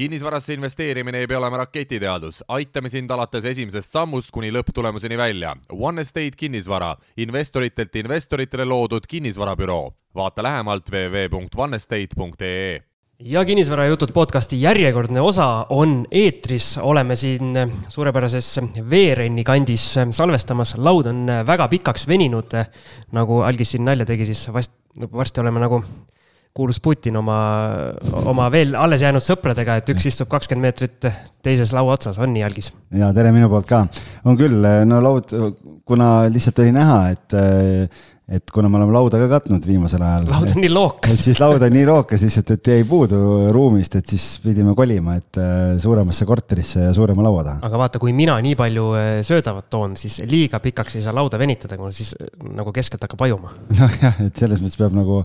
kinnisvarasse investeerimine ei pea olema raketiteadus, aitame sind alates esimesest sammust kuni lõpptulemuseni välja. One Estate kinnisvara, investoritelt investoritele loodud kinnisvarabüroo. vaata lähemalt www.onestate.ee ja kinnisvarajutud podcasti järjekordne osa on eetris, oleme siin suurepärases Veerenni kandis salvestamas, laud on väga pikaks veninud. nagu Algis siin nalja tegi, siis vast, varsti oleme nagu kuulus Putin oma, oma veel alles jäänud sõpradega, et üks istub kakskümmend meetrit teises laua otsas, on nii, Algis? ja tere minu poolt ka. on küll, no laud, kuna lihtsalt oli näha, et et kuna me oleme lauda ka katnud viimasel ajal. laud on nii lookas. siis laud on nii lookas lihtsalt, et jäi puudu ruumist, et siis pidime kolima, et äh, suuremasse korterisse ja suurema laua taha. aga vaata, kui mina nii palju äh, söödavat toon, siis liiga pikaks ei saa lauda venitada, kuna siis äh, nagu keskelt hakkab vajuma. nojah, et selles mõttes peab nagu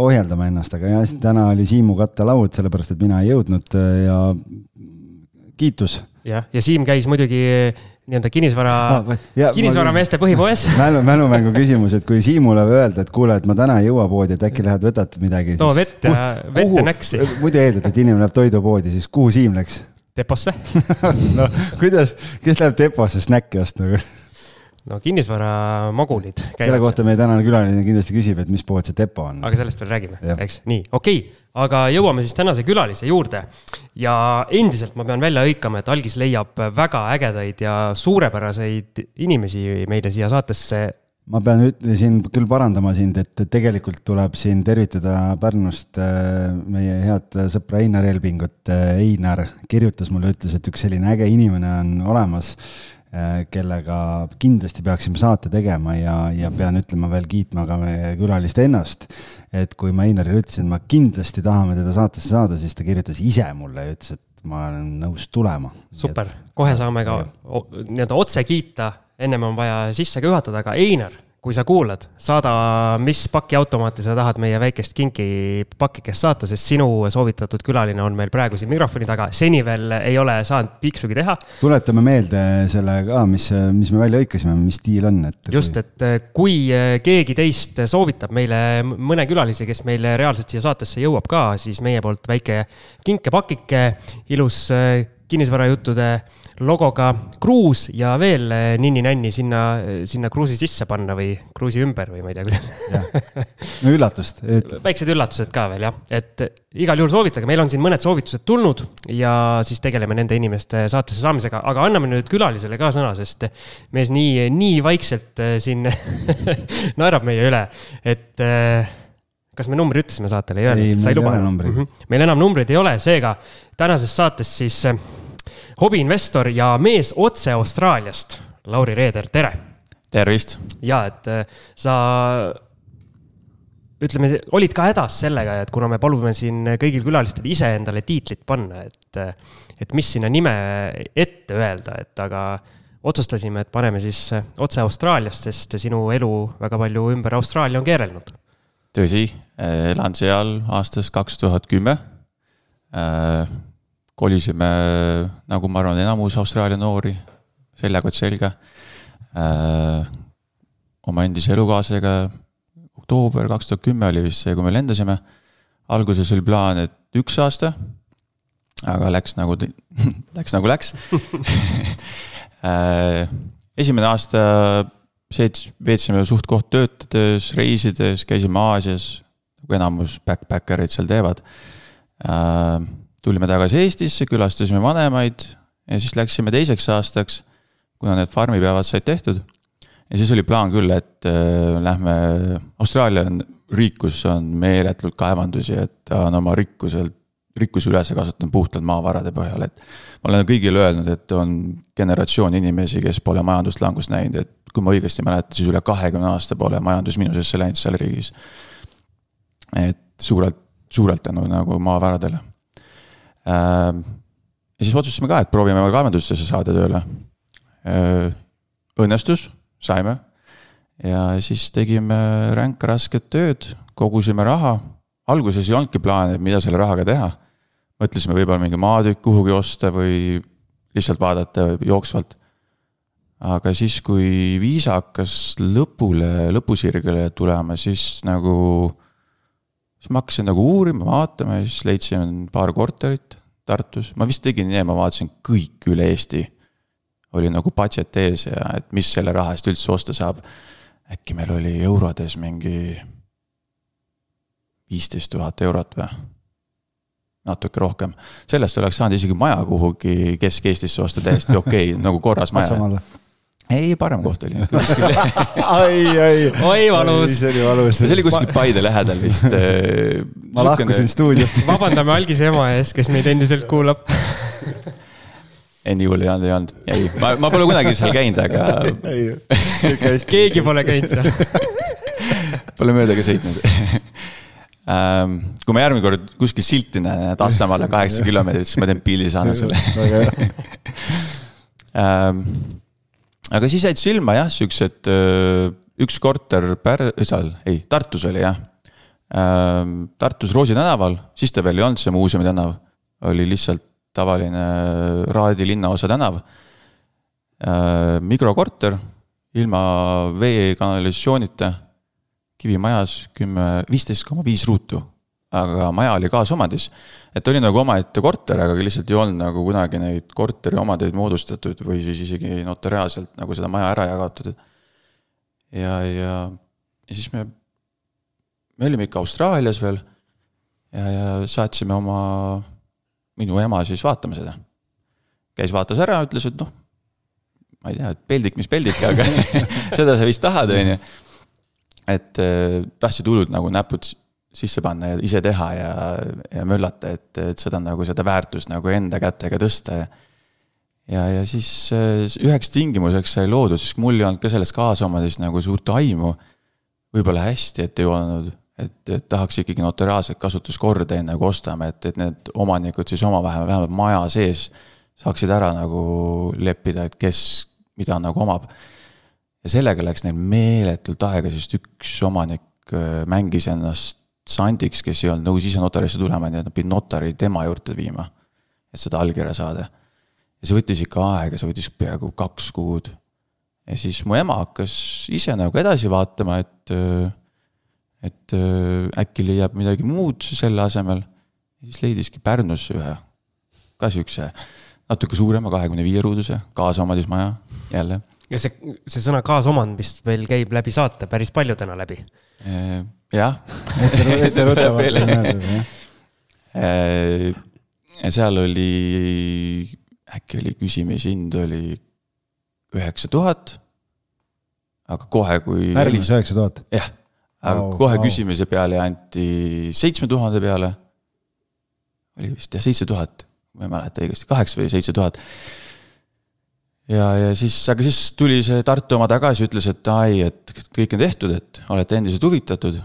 ohjeldama ennast, aga jah, täna oli Siimu kattelaud, sellepärast et mina ei jõudnud ja kiitus. jah, ja Siim käis muidugi nii-öelda kinnisvara ah,, kinnisvarameeste põhipoes mälu, mälumängu küsimus, et kui Siimule öelda, et kuule, et ma täna ei jõua poodi, et äkki lähed võtad midagi. too vett ja, vett ja näksi. muidu eeldad, et inimene läheb toidupoodi, siis kuhu Siim läks? deposse no kuidas, kes läheb deposse snäkki ostma no kinnisvaramagulid. selle kohta meie tänane külaline kindlasti küsib, et mis pood see depo on. aga sellest veel räägime, eks, nii, okei okay., aga jõuame siis tänase külalise juurde. ja endiselt ma pean välja hõikama, et Algis leiab väga ägedaid ja suurepäraseid inimesi meile siia saatesse ma pean siin küll parandama sind, et tegelikult tuleb siin tervitada Pärnust äh, meie head sõpra Einar Elbingut. Äh, Einar kirjutas mulle, ütles, et üks selline äge inimene on olemas kellega kindlasti peaksime saate tegema ja, ja pean ütlema veel kiitma ka meie külalist ennast. et kui ma Einarile ütlesin, et ma kindlasti tahame teda saatesse saada, siis ta kirjutas ise mulle ja ütles, et ma olen nõus tulema. super, kohe saame ka nii-öelda otse kiita, ennem on vaja sisse ka juhatada, aga Einar kui sa kuulad, saada, mis pakiautomaati sa tahad meie väikest kinki pakikest saata, sest sinu soovitatud külaline on meil praegu siin mikrofoni taga, seni veel ei ole saanud piiksugi teha. tuletame meelde selle ka, mis, mis me välja lõikasime, mis diil on, et. just, et eh, kui eh, keegi teist soovitab meile mõne külalise, kes meile reaalselt siia saatesse jõuab ka, siis meie poolt väike kink ja pakike, ilus eh, kinnisvarajuttude logoga kruus ja veel eh, ninni-nänni sinna, sinna kruusi sisse panna või kruusi ümber või ma ei tea, kuidas. no üllatust väiksed üllatused ka veel jah, et igal juhul soovitage, meil on siin mõned soovitused tulnud ja siis tegeleme nende inimeste saatesse saamisega, aga anname nüüd külalisele ka sõna, sest mees nii, nii vaikselt eh, siin naerab meie üle, et eh, kas me numbri ütlesime saatele, ei öelnud? sa ei luba? Mm -hmm. meil enam numbreid ei ole, seega tänases saates siis hobiinvestor ja mees otse Austraaliast, Lauri Reeder, tere. tervist. ja, et äh, sa ütleme, olid ka hädas sellega, et kuna me palume siin kõigil külalistel ise endale tiitlit panna, et, et mis sinna nime ette öelda, et aga otsustasime, et paneme siis otse Austraaliast, sest sinu elu väga palju ümber Austraalia on keerelnud. tõsi, elan seal aastast kaks tuhat kümme äh, kolisime, nagu ma arvan, enamus Austraalia noori, seljakott selga äh,. oma endise elukaaslasega, oktoober kaks tuhat kümme oli vist see, kui me lendasime. alguses oli plaan, et üks aasta, aga läks nagu, läks nagu läks äh, esimene aasta veetsime suht-koht töötades, reisides, käisime Aasias, nagu enamus backpackerid seal teevad äh, tulime tagasi Eestisse, külastasime vanemaid ja siis läksime teiseks aastaks, kuna need farmipäevad said tehtud. ja siis oli plaan küll, et äh, lähme, Austraalia on riik, kus on meeletult kaevandusi, et ta on oma rikkuselt, rikkuse üles kasvatanud puhtalt maavarade põhjal, et. ma olen kõigile öelnud, et on generatsioon inimesi, kes pole majanduslangust näinud, et kui ma õigesti mäletan, siis üle kahekümne aasta pole majandus miinusesse läinud seal riigis. et suurelt, suurelt tänu nagu maavaradele Äh, ja siis otsustasime ka, et proovime kaevandustesse saada tööle. Õnnestus, saime. ja siis tegime ränka rasket tööd, kogusime raha. alguses ei olnudki plaani, mida selle rahaga teha. mõtlesime võib-olla mingi maatükk kuhugi osta või lihtsalt vaadata jooksvalt. aga siis, kui viisa hakkas lõpule, lõpusirgele tulema, siis nagu siis ma hakkasin nagu uurima, vaatama ja siis leidsime paar korterit, Tartus, ma vist tegin nii, ma vaatasin kõik üle Eesti. oli nagu budget ees ja et mis selle raha eest üldse osta saab. äkki meil oli eurodes mingi viisteist tuhat eurot või? natuke rohkem, sellest oleks saanud isegi maja kuhugi Kesk-Eestisse osta täiesti okei okay, nagu korras maja. Ei, parem koht oli ai, ai. oi valus. see oli valus. see oli kuskil Paide lähedal vist äh, ma lahkusin stuudiost vabandame algise ema ees, kes meid endiselt kuulab ei, nii hull ei olnud, ei olnud, ei, ma, ma pole kunagi seal käinud, aga. keegi pole käinud seal Pole mööda ka sõitnud Ähm, kui ma järgmine kord kuskil silti näen, et Assamaale kaheksa kilomeetrit, siis ma teen pildi, saadan sulle aga siis jäid silma jah, siuksed, üks korter Pär-, seal, ei, Tartus oli jah. Tartus Roosi tänaval, siis ta veel ei olnud see muuseumi tänav, oli lihtsalt tavaline Raadi linnaosa tänav. Mikrokorter ilma vee kanalisatsioonita kivimajas kümme, viisteist koma viis ruutu. Aga maja oli kaasomandis. et oli nagu omaette korter, aga lihtsalt ei olnud nagu kunagi neid korteri omandeid moodustatud või siis isegi notariaalselt nagu seda maja ära jagatud. ja, ja, ja siis me, me olime ikka Austraalias veel ja, ja saatsime oma, minu ema siis vaatama seda. käis, vaatas ära, ütles, et noh, ma ei tea, et peldik, mis peldik, aga seda sa vist tahad, on ju et äh, tahtsid hullult nagu näpud sisse panna ja ise teha ja, ja möllata, et, et seda nagu seda väärtust nagu enda kätega tõsta ja. ja, ja siis äh, üheks tingimuseks sai loodud, sest mul ei olnud ka sellest kaasomadest nagu suurt aimu. võib-olla hästi, et ei olnud, et, et tahaks ikkagi notariaalset kasutuskorda enne kui ostame, et, et need omanikud siis omavahel vähemalt maja sees saaksid ära nagu leppida, et kes mida nagu omab ja sellega läks neil meeletult aega, sest üks omanik äh, mängis ennast sandiks, kes ei olnud nõus ise notarisse tulema, nii et nad pidid notari tema juurde viima. et seda allkirja saada. ja see võttis ikka aega, see võttis peaaegu kaks kuud. ja siis mu ema hakkas ise nagu edasi vaatama, et, et äkki leiab midagi muud selle asemel. siis leidiski Pärnusse ühe, ka siukse natuke suurema, kahekümne viie ruuduse kaasomandis maja, jälle ja see, see sõna kaasomand vist veel käib läbi saate päris palju täna läbi. jah. ja seal oli, äkki oli küsimishind oli üheksa tuhat. aga kohe, kui. Pärnus üheksa tuhat? jah, aga wow, kohe wow. küsimise peale anti seitsme tuhande peale. oli vist jah, seitse tuhat, ma ei mäleta õigesti, kaheksa või seitse tuhat ja, ja siis, aga siis tuli see Tartu oma tagasi, ütles, et ai, et kõik on tehtud, et olete endiselt huvitatud.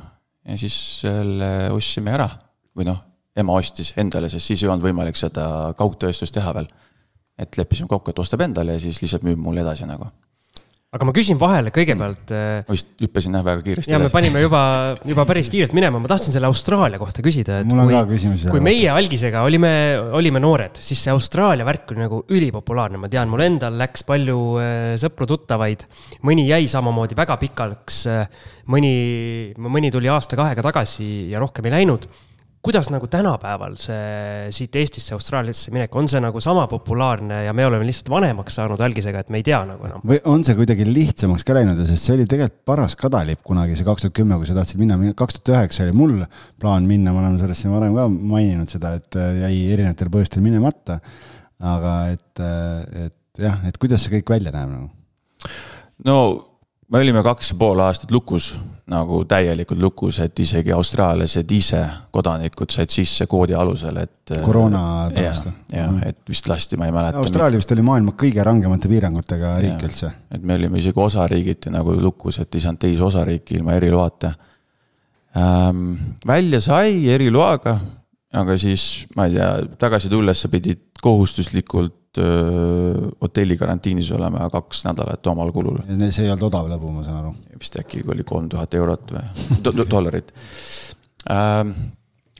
ja siis selle ostsime ära või noh, ema ostis endale, sest siis ei olnud võimalik seda kaugtõestust teha veel. et leppisime kokku, et ostab endale ja siis lihtsalt müüb mulle edasi nagu aga ma küsin vahele kõigepealt. Äh, ma vist hüppasin jah väga kiiresti. ja me panime juba, juba päris kiirelt minema, ma tahtsin selle Austraalia kohta küsida, et mul on kui, ka küsimus. kui meie algisega olime, olime noored, siis see Austraalia värk oli nagu ülipopulaarne, ma tean, mul endal läks palju äh, sõpru-tuttavaid. mõni jäi samamoodi väga pikaks, äh, mõni, mõni tuli aasta-kahega tagasi ja rohkem ei läinud kuidas nagu tänapäeval see siit Eestisse Austraaliasse minek, on see nagu sama populaarne ja me oleme lihtsalt vanemaks saanud algisega, et me ei tea nagu enam? või on see kuidagi lihtsamaks ka läinud, sest see oli tegelikult paras kadalipp kunagi, see kaks tuhat kümme, kui sa tahtsid minna, kaks tuhat üheksa oli mul plaan minna, me oleme sellest siin varem ka maininud seda, et äh, jäi erinevatel põhjustel minemata. aga et, äh, et jah, et kuidas see kõik välja näeb nagu? no me olime kaks ja pool aastat lukus, nagu täielikult lukus, et isegi austraallased ise, kodanikud said sisse koodi alusel, et. koroona pärast. jah, mm. et vist lasti, ma ei mäleta. Austraalia vist oli maailma kõige rangemate piirangutega riik üldse. et me olime isegi osariigiti nagu lukus, et ei saanud teisi osariiki ilma eriloata ähm,. välja sai eriloaga, aga siis ma ei tea, tagasi tulles sa pidid kohustuslikult pidanud hotelli karantiinis olema kaks nädalat omal kulul. see ei olnud odav lõbu, ma saan aru. vist äkki oli kolm tuhat eurot või do dollarit ähm,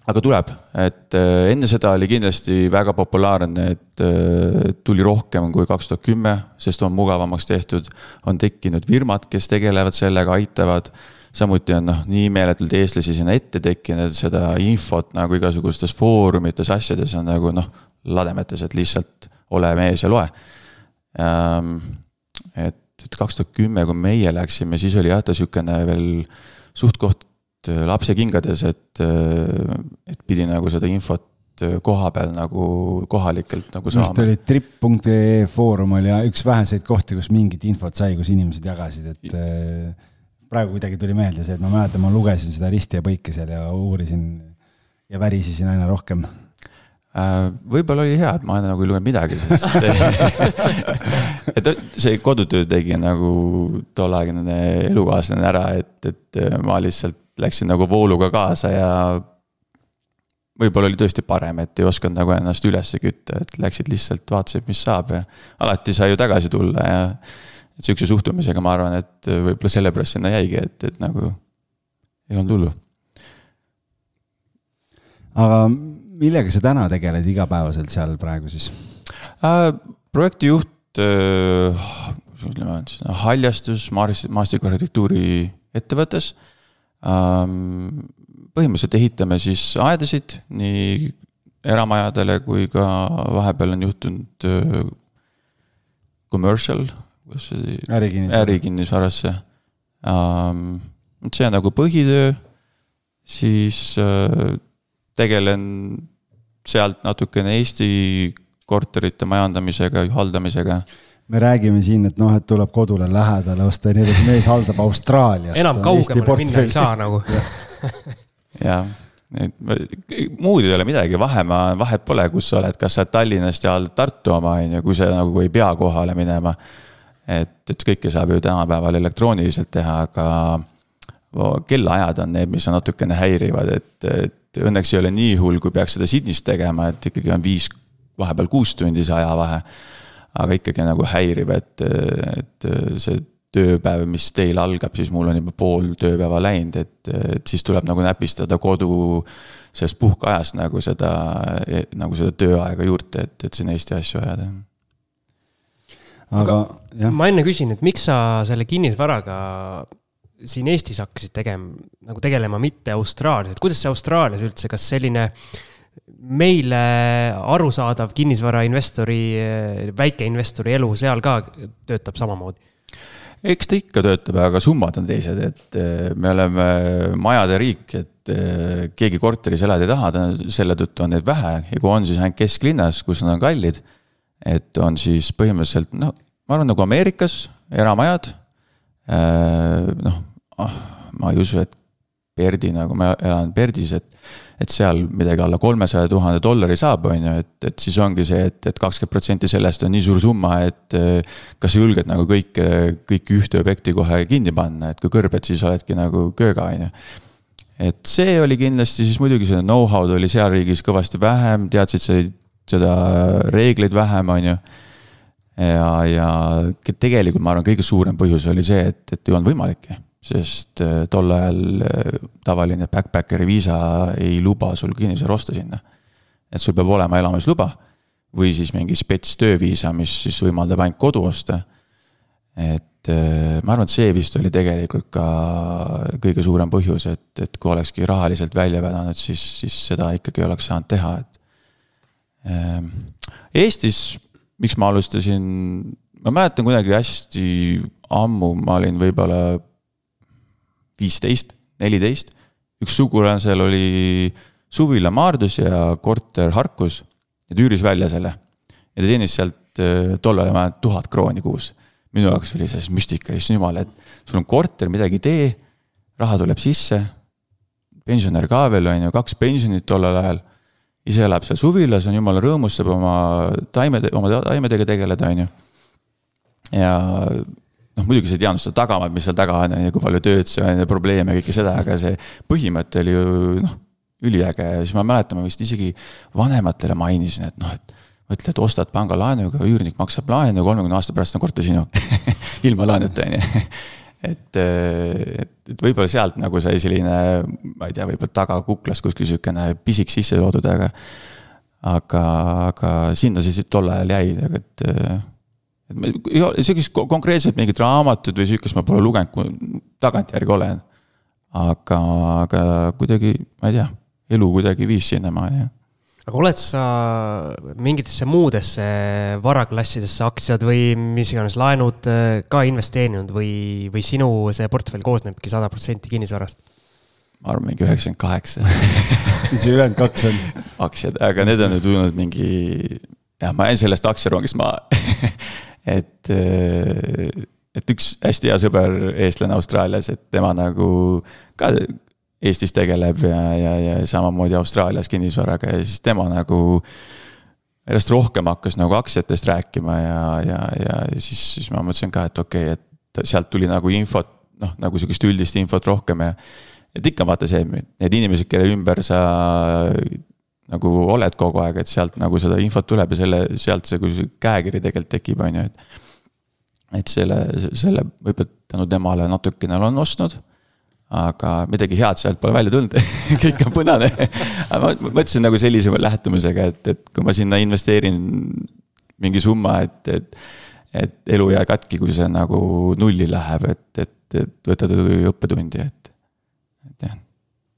aga tuleb, et enne seda oli kindlasti väga populaarne, et tuli rohkem kui kaks tuhat kümme, sest on mugavamaks tehtud. on tekkinud firmad, kes tegelevad sellega, aitavad. samuti on noh, nii meeletult eestlasi sinna ette tekkinud, seda infot nagu igasugustes foorumites, asjades on nagu noh, lademetes, et lihtsalt ole mees ja loe. et, et kaks tuhat kümme, kui meie läksime, siis oli jah, ta sihukene veel suht-koht lapsekingades, et, et pidi nagu seda infot koha peal nagu kohalikelt nagu saama. vist oli trip.ee foorum oli üks väheseid kohti, kus mingit infot sai, kus inimesed jagasid, et äh, praegu kuidagi tuli meelde see, et ma mäletan, ma lugesin seda risti ja põiki seal ja uurisin ja värisesin aina rohkem äh, võib-olla oli hea, et ma nagu ei lugenud midagi, sest et see kodutöö tegi nagu tolleaegne elukaaslane ära, et, et ma lihtsalt läksin nagu vooluga kaasa ja võib-olla oli tõesti parem, et ei osanud nagu ennast üles kütta, et läksid lihtsalt vaatasid, mis saab ja alati sai ju tagasi tulla ja et sihukese suhtumisega ma arvan, et võib-olla sellepärast sinna jäigi, et, et nagu ei olnud hullu. aga millega sa täna tegeled igapäevaselt seal praegu siis äh,? projektijuht äh,, ütlesin, haljastus maastikuarhitektuuri ettevõttes ähm, põhimõtteliselt ehitame siis aedasid nii eramajadele kui ka vahepeal on juhtunud äh, commercial, kuidas see. ärikinnisvara. ärikinnisvarasse um,. see on nagu põhitöö, siis uh, tegelen sealt natukene Eesti korterite majandamisega, haldamisega? Me räägime siin, et noh, et tuleb kodule lähedale osta ja nii edasi, mees haldab Austraaliast. enam kaugemale minna ei saa nagu. Jah, et muud ei ole midagi, vahemaa, vahet pole, kus sa oled, kas sa oled Tallinnast ja oled Tartu oma, on ju, kui sa nagu ei pea kohale minema. et, et kõike saab ju tänapäeval elektrooniliselt teha, aga kellaajad on need, mis on natukene häirivad, et, et õnneks ei ole nii hull, kui peaks seda Sydneys tegema, et ikkagi on viis, vahepeal kuus tundi see ajavahe. aga ikkagi nagu häirib, et, et see tööpäev, mis teil algab, siis mul on juba pool tööpäeva läinud, et, et siis tuleb nagu näpistada kodu sellest puhkeajast nagu seda, nagu seda tööaega juurde, et, et sinna Eesti asju ajada. aga jah. ma enne küsin, et miks sa selle kinnisvaraga siin Eestis hakkasid tegema, nagu tegelema, mitte Austraalias, et kuidas see Austraalias üldse, kas selline meile arusaadav kinnisvarainvestori, väikeinvestori elu seal ka töötab samamoodi? eks ta ikka töötab, aga summad on teised, et eh, me oleme majade riik, et eh, keegi korteris elada ei taha, selle tõttu on neid vähe ja kui on, siis ainult kesklinnas, kus nad on kallid. et on siis põhimõtteliselt noh, ma arvan nagu Ameerikas eramajad. Eh, noh, ma ei usu, et Berdi nagu ma elan Berdis, et et seal midagi alla kolmesaja tuhande dollari saab, on ju, et, et siis ongi see, et, et kakskümmend protsenti sellest on nii suur summa, et kas sa julged nagu kõike, kõiki ühte objekti kohe kinni panna, et kui kõrbed, siis oledki nagu kööga, on ju. et see oli kindlasti siis muidugi seda know-how'd oli seal riigis kõvasti vähem, teadsid sa seda reegleid vähem, on ju ja, ja tegelikult ma arvan, kõige suurem põhjus oli see, et, et ei olnud võimalikki sest äh, tol ajal äh, tavaline backpackeri viisa ei luba sul kinnisvara osta sinna. et sul peab olema elamisluba või siis mingi spets tööviisa, mis siis võimaldab ainult kodu osta. et äh, ma arvan, et see vist oli tegelikult ka kõige suurem põhjus, et, et kui olekski rahaliselt välja vedanud, siis, siis seda ikkagi oleks saanud teha, et. Eestis, miks ma alustasin, ma mäletan kuidagi hästi ammu, ma olin võib-olla viisteist, neliteist. üks sugulane seal oli suvila Maardus ja korter Harkus ja ta üüris välja selle. ja ta teenis sealt äh, tollal vähemalt tuhat krooni kuus. minu jaoks oli see müstika, issand jumal, et sul on korter, midagi ei tee, raha tuleb sisse. pensionär ka veel, on ju, kaks pensionit tollel ajal. ise elab seal suvilas, on jumala rõõmus, saab oma taimede, oma taimedega tegeleda, on ju. ja noh, muidugi sa ei teadnud seda tagamaad, mis seal taga on ja kui palju tööd see on ja probleeme ja kõike seda, aga see põhimõte oli ju noh, üliäge ja siis ma mäletan, ma vist isegi vanematele mainisin, et noh, et mõtle, et ostad pangalaenuga, üürnik maksab laenu, kolmekümne aasta pärast on korter sinu ilma laenuta, on ju. et, et, et võib-olla sealt nagu sai selline, ma ei tea, võib-olla tagakuklas kuskil sihukene pisik sisse toodud, aga. aga, aga sinna see tol ajal jäi, et et sihukest konkreetselt mingit raamatut või sihukest ma pole lugenud, kui tagantjärgi olen. aga, aga kuidagi, ma ei tea, elu kuidagi viis sinnamaani, jah. aga oled sa mingitesse muudesse varaklassidesse aktsiad või mis iganes laenud äh, ka investeerinud või, või sinu see portfell koosnebki sada protsenti kinnisvarast? ma arvan, mingi üheksakümmend kaheksa. mis see ülejäänud kaks on? aktsiad, aga need on ju tulnud mingi, jah, ma jäin sellest aktsiarongist maha et, et üks hästi hea sõber, eestlane Austraalias, et tema nagu ka Eestis tegeleb ja, ja, ja samamoodi Austraalias kinnisvaraga ja siis tema nagu järjest rohkem hakkas nagu aktsiatest rääkima ja, ja, ja siis, siis ma mõtlesin ka, et okei okay,, et sealt tuli nagu infot, noh, nagu sihukest üldist infot rohkem ja. et ikka vaata see, need inimesed, kelle ümber sa nagu oled kogu aeg, et sealt nagu seda infot tuleb ja selle, sealt see, kui see käekiri tegelikult tekib, on ju, et. et selle, selle võib-olla tänu temale natukene olen ostnud aga midagi head sealt pole välja tulnud kõik on punane aga ma mõtlesin nagu sellise lähtumisega, et, et kui ma sinna investeerin mingi summa, et, et. et elu ei jää katki, kui see nagu nulli läheb, et, et, et võtad õppetundi, et, et jah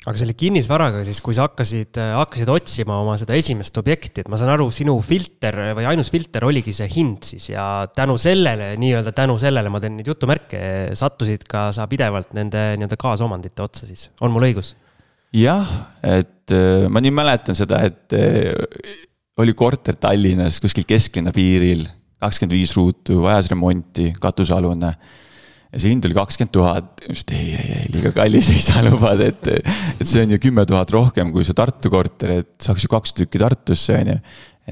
aga selle kinnisvaraga siis, kui sa hakkasid, hakkasid otsima oma seda esimest objekti, et ma saan aru, sinu filter või ainus filter oligi see hind siis ja tänu sellele, nii-öelda tänu sellele, ma teen nüüd jutumärke, sattusid ka sa pidevalt nende nii-öelda kaasomandite otsa siis, on mul õigus? jah, et äh, ma nii mäletan seda, et äh, oli korter Tallinnas kuskil kesklinna piiril, kakskümmend viis ruutu, vajas remonti, katusealune ja see hind oli kakskümmend tuhat, ütlesin, et ei, ei, ei, liiga kallis, ei saa lubada, et. et see on ju kümme tuhat rohkem kui see Tartu korter, et saaks ju kaks tükki Tartusse, on ju.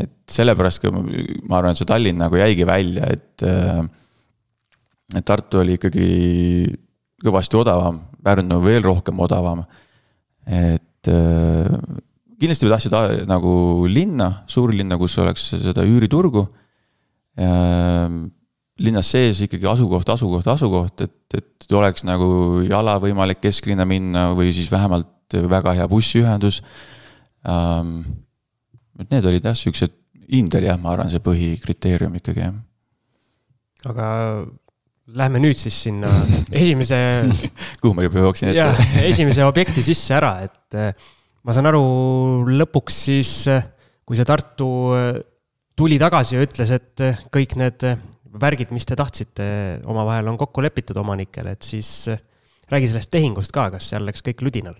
et sellepärast ka ma arvan, et see Tallinn nagu jäigi välja, et. et Tartu oli ikkagi kõvasti odavam, Pärnu veel rohkem odavam. et kindlasti tahtsid nagu linna, suurlinna, kus oleks seda üüriturgu linnas sees ikkagi asukoht, asukoht, asukoht, et, et oleks nagu jala võimalik kesklinna minna või siis vähemalt väga hea bussiühendus um,. et need olid jah, siuksed, hind oli jah, ma arvan, see põhikriteerium ikkagi jah. aga lähme nüüd siis sinna esimese kuhu ma juba jooksin ette? jah, esimese objekti sisse ära, et eh, ma saan aru, lõpuks siis, eh, kui see Tartu eh, tuli tagasi ja ütles, et kõik need värgid, mis te tahtsite, omavahel on kokku lepitud omanikel, et siis äh, räägi sellest tehingust ka, kas seal läks kõik ludinal?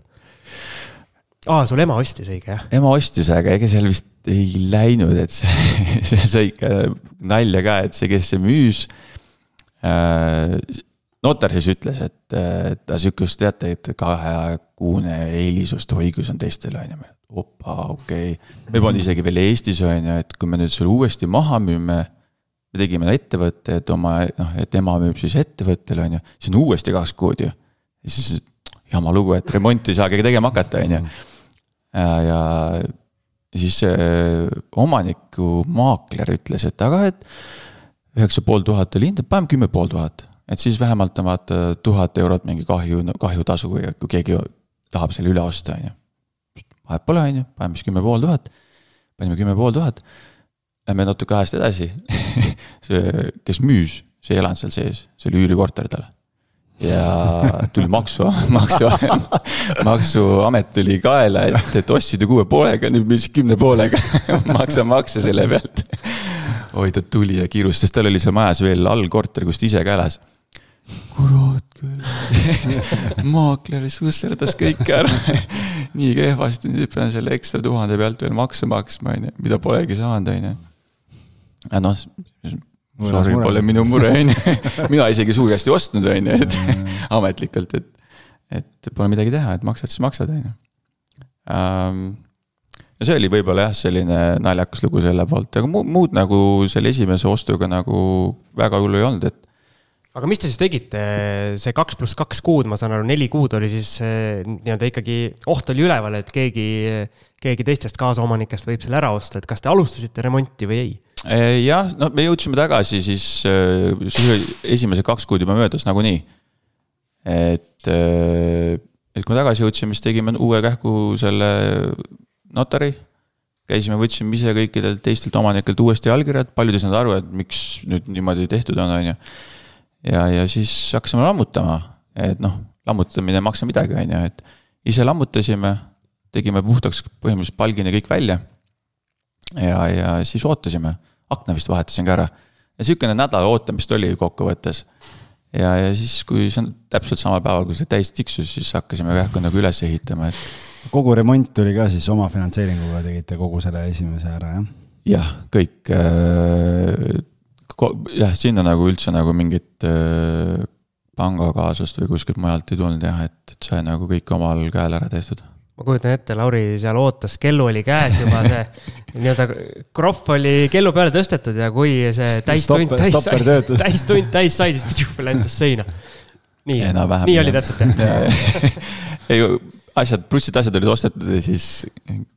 aa, sul ema ostis, õige jah? ema ostis, aga ega seal vist ei läinud, et see, see sai ikka nalja ka, et see, kes see müüs äh,. notar siis ütles, et, et ta sihukest, teate, et kahekuune eelisust õigus on teistel, on ju. opa, okei okay., me polnud isegi veel Eestis, on ju, et kui me nüüd selle uuesti maha müüme me tegime ettevõtte, et oma, noh, et ema müüb siis ettevõttele, on ju, siis on uuesti kaks kuud ju. ja siis jama lugu, et remonti ei saagi tegema hakata, on ju. ja siis omaniku maakler ütles, et aga, et üheksa pool tuhat oli hind, et paneme kümme pool tuhat. et siis vähemalt on vaata tuhat eurot mingi kahju, kahjutasu, kui keegi tahab selle üle osta, on ju. vahet pole, on ju, paneme siis kümme pool tuhat. panime kümme pool tuhat Lähme natuke ajast edasi. See, kes müüs, see ei elanud seal sees, see oli üürikorter tal. ja tuli maksu, maksu, maksuamet tuli kaela, et, et ostsid ju kuue poolega, nüüd müüs kümne poolega. Maksa makse selle pealt. oi, ta tuli ja kiirustas, tal oli seal majas veel allkorter, kus ta ise ka elas kurat küll. Maakler susserdas kõik ära. Nii kehvasti, nüüd pean selle ekstra tuhande pealt veel makse maksma, on ju, mida polegi saanud, on ju noh, sorry, pole minu mure, on ju. mina isegi suu hästi ostnud, on ju, et ametlikult, et, et pole midagi teha, et maksad, siis maksad, on ju. ja see oli võib-olla jah, selline naljakas lugu selle poolt, aga muud nagu selle esimese ostuga nagu väga hullu ei olnud, et aga mis te siis tegite, see kaks pluss kaks kuud, ma saan aru, neli kuud oli siis eh, nii-öelda ikkagi, oht oli üleval, et keegi, keegi teistest kaasomanikest võib selle ära osta, et kas te alustasite remonti või ei? Eh, jah, no me jõudsime tagasi siis, eh, siis esimesed kaks kuud juba möödas nagunii. et, et kui me tagasi jõudsime, siis tegime uue kähku selle notari. käisime, võtsime ise kõikidelt teistelt omanikelt uuesti allkirjad, paljud ei saanud aru, et miks nüüd niimoodi tehtud on, on ju. Ja, ja siis hakkasime lammutama, et noh, lammutamine ei maksa midagi, on ju, et ise lammutasime, tegime puhtaks põhimõtteliselt palgini kõik välja ja, ja siis ootasime, akna vist vahetasin ka ära. ja sihukene nädal ootamist oli kokkuvõttes. ja, ja siis, kui see on täpselt samal päeval, kui see täis tiksus, siis hakkasime õhku nagu üles ehitama, et. kogu remont tuli ka siis oma finantseeringuga tegite kogu selle esimese ära, jah? jah, kõik äh,. Jah, sinna nagu üldse nagu mingit äh, pangakaaslast või kuskilt mujalt ei tulnud jah, et, et sai nagu kõik omal käel ära tehtud ma kujutan ette, Lauri seal ootas, kellu oli käes juba see nii-öelda krohv oli kellu peale tõstetud ja kui see täistund täis sai, täistund täis sai, siis pidju lendas seina. nii, nii oli täpselt jah ei, asjad, plussid asjad olid ostetud ja siis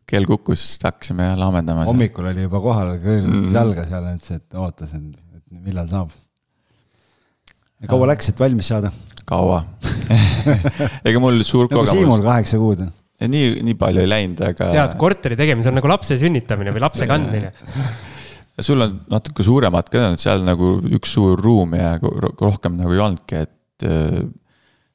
kell kukkus, hakkasime laamendama. hommikul oli juba kohal, kõõlutas mm. jalga seal, ütles, et ootas, et millal saab. kaua läks, et valmis saada? kaua ega mul suur nagu kogemus. Siimul kaheksa kuud ja nii, nii palju ei läinud, aga. tead, korteri tegemine on nagu lapse sünnitamine või lapse kandmine sul on natuke suuremad ka, seal nagu üks suur ruum ja rohkem nagu ei olnudki, et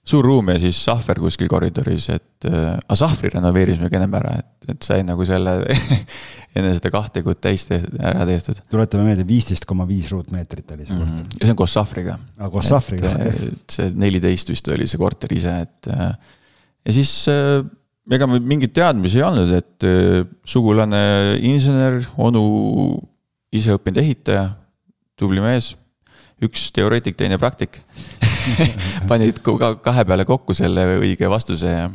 suur ruum ja siis sahver kuskil koridoris, et äh,, aga sahvri renoveerisime ka ennem ära, et, et sai nagu selle enne seda kahte kuud täis tehtud, ära tehtud. tuletame meelde, viisteist koma viis ruutmeetrit oli see korter mm. -hmm. ja see on koos sahvriga. aa, koos sahvriga, okei okay.. see nelikteist vist oli see korter ise, et äh, ja siis äh, ega meil mingeid teadmisi ei olnud, et äh, sugulane insener, onu ise õppinud ehitaja, tubli mees, üks teoreetik, teine praktik panid kahe peale kokku selle õige vastuse ja,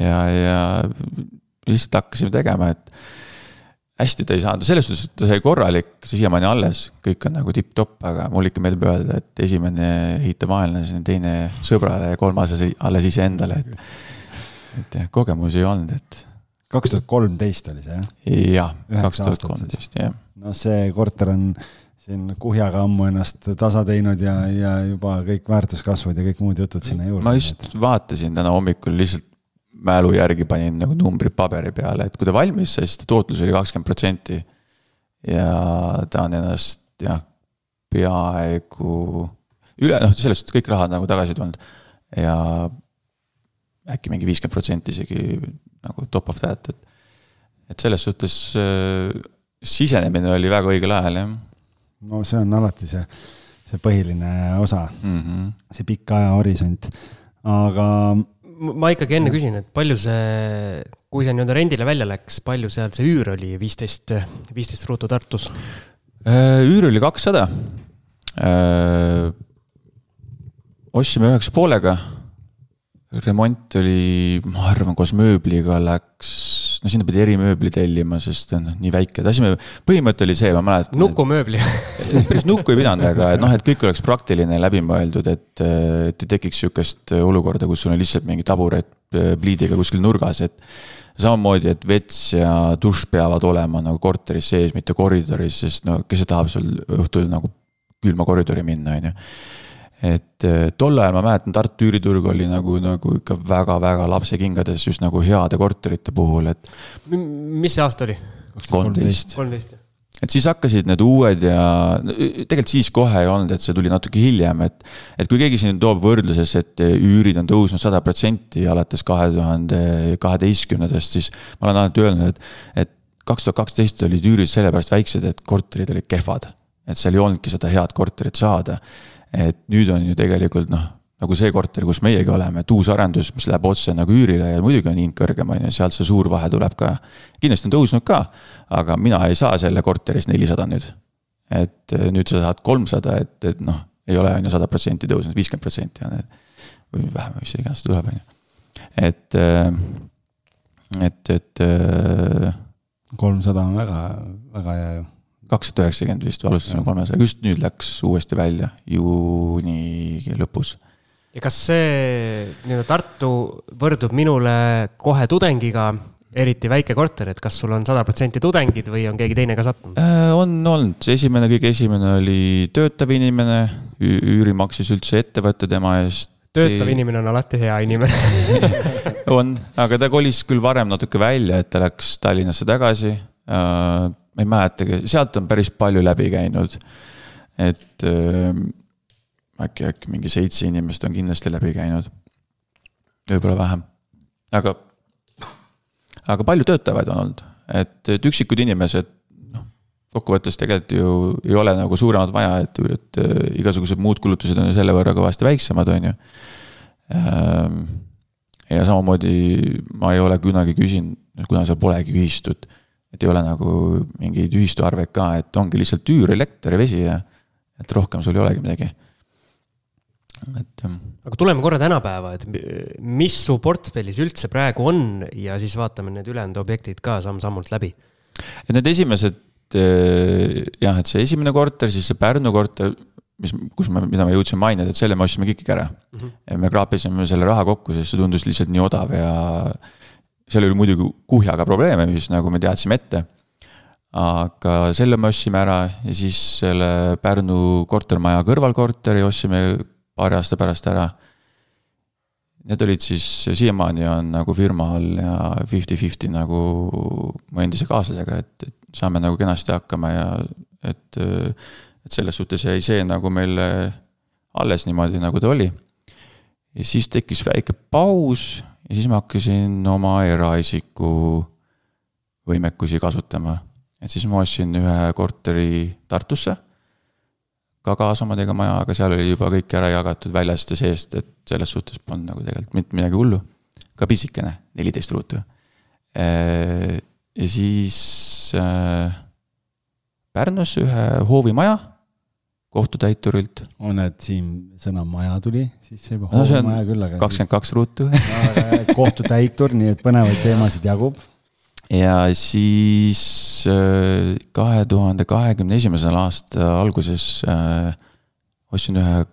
ja, ja lihtsalt hakkasime tegema, et hästi ta ei saanud, selles suhtes, et ta sai korralik, siiamaani alles, kõik on nagu tipp-topp, aga mul ikka meeldib öelda, et esimene ehitab vaenlase, teine sõbrale ja kolmas alles iseendale, et et jah, kogemusi ei olnud, et. kaks tuhat kolmteist oli see jah? jah, kaks tuhat kolmteist, jah. no see korter on siin kuhjaga ammu ennast tasa teinud ja, ja juba kõik väärtuskasvud ja kõik muud jutud sinna juurde. ma just vaatasin täna hommikul lihtsalt mälu järgi panin nagu numbrid paberi peale, et kui ta valmis sai, siis ta tootlus oli kakskümmend protsenti. ja ta on ennast jah, peaaegu üle, noh, selles suhtes kõik rahad nagu tagasi tulnud ja äkki mingi viiskümmend protsenti isegi nagu top of that, et. et selles suhtes äh, sisenemine oli väga õigel ajal, jah. No see on alati see, see põhiline osa mm, -hmm. see pikk ajahorisont, aga. ma ikkagi enne küsin, et palju see, kui see nii-öelda rendile välja läks, palju seal see üür oli, viisteist, viisteist ruutu Tartus? Äh, üür oli kakssada. Äh, ostsime üheksa poolega remont oli, ma arvan, koos mööbliga läks, no sinna pidi erimööbli tellima, sest noh, nii väike, tahtsime, põhimõte oli see, ma mäletan. nukumööbli päris nukku ei pidanud, aga et noh, et kõik oleks praktiline, läbimõeldud, et, et ei tekiks sihukest olukorda, kus sul on lihtsalt mingi taburet pliidiga kuskil nurgas, et. samamoodi, et vets ja dušš peavad olema nagu korteris sees, mitte koridoris, sest no kes tahab sul õhtul nagu külma koridori minna, on ju et eh, tol ajal ma mäletan, Tartu üüriturg oli nagu, nagu ikka väga-väga lapsekingades just nagu heade korterite puhul, et. mis see aasta oli? kolmteist. kolmteist, jah et siis hakkasid need uued ja tegelikult siis kohe ei olnud, et see tuli natuke hiljem, et. et kui keegi siin toob võrdluses, et üürid on tõusnud sada protsenti alates kahe tuhande kaheteistkümnendast, siis ma olen alati öelnud, et, et kaks tuhat kaksteist olid üürid sellepärast väiksed, et korterid olid kehvad. et seal ei olnudki seda head korterit saada et nüüd on ju tegelikult noh, nagu see korter, kus meiegi oleme, et uus arendus, mis läheb otse nagu üürile ja muidugi on hind kõrgem, on ju, sealt see suur vahe tuleb ka. kindlasti on tõusnud ka, aga mina ei saa selle korteri eest nelisada nüüd. et eh, nüüd sa saad kolmsada, et, et noh, ei ole on ju sada protsenti tõusnud, viiskümmend protsenti on. või vähem, mis iganes tuleb, on ju. et, eh, et, et. Eh, kolmsada on väga, väga hea ju kakssada üheksakümmend vist alustasime kolmesaja, just nüüd läks uuesti välja juuni lõpus. ja kas see nii-öelda Tartu võrdub minule kohe tudengiga, eriti väike korter, et kas sul on sada protsenti tudengid või on keegi teine ka sattunud äh,? on olnud, esimene, kõige esimene oli töötav inimene, üüri maksis üldse ettevõte tema eest. töötav inimene on alati hea inimene on, aga ta kolis küll varem natuke välja, et ta läks Tallinnasse tagasi äh, ma ei mäletagi, sealt on päris palju läbi käinud. et äh, äkki, äkki mingi seitse inimest on kindlasti läbi käinud. võib-olla vähem, aga, aga palju töötavaid on olnud, et, et üksikud inimesed kokkuvõttes tegelikult ju ei ole nagu suuremat vaja, et, et äh, igasugused muud kulutused on ju selle võrra kõvasti väiksemad, on ju. Ähm, ja samamoodi ma ei ole kunagi küsinud, kuna seal polegi ühistut, et ei ole nagu mingeid ühistuarveid ka, et ongi lihtsalt üür, elekter ja vesi ja et rohkem sul ei olegi midagi. et jah. aga tuleme korra tänapäeva, et mis su portfellis üldse praegu on ja siis vaatame need ülejäänud objektid ka samm-sammult läbi. et need esimesed eh, jah, et see esimene korter, siis see Pärnu korter, mis, kus me, mida ma jõudsin mainida, et selle me ostsime kõik ära mm. -hmm. ja me kraapisime selle raha kokku, sest see tundus lihtsalt nii odav ja seal oli muidugi kuhjaga probleeme, mis nagu me teadsime ette aga selle me ostsime ära ja siis selle Pärnu kortermaja kõrvalkorteri ostsime paari aasta pärast ära. Need olid siis, siiamaani on nagu firma all ja fifty-fifty nagu mu endise kaaslasega, et, et saame nagu kenasti hakkama ja et, et selles suhtes jäi see nagu meile alles niimoodi, nagu ta oli. ja siis tekkis väike paus ja siis ma hakkasin oma eraisiku võimekusi kasutama et siis ma ostsin ühe korteri Tartusse, ka kaasomadega maja, aga seal oli juba kõik ära jagatud väljast ja seest, et selles suhtes polnud nagu tegelikult mitte midagi hullu. ka pisikene, neliteist ruutu. Äh, ja siis äh, Pärnus ühe hoovimaja kohtutäiturilt. on, et siin sõna maja tuli, siis see juba no, küll, aga. kakskümmend kaks ruutu kohtutäitur, nii et põnevaid teemasid jagub ja siis äh, kahe tuhande kahekümne esimesel aasta alguses äh, ostsin ühe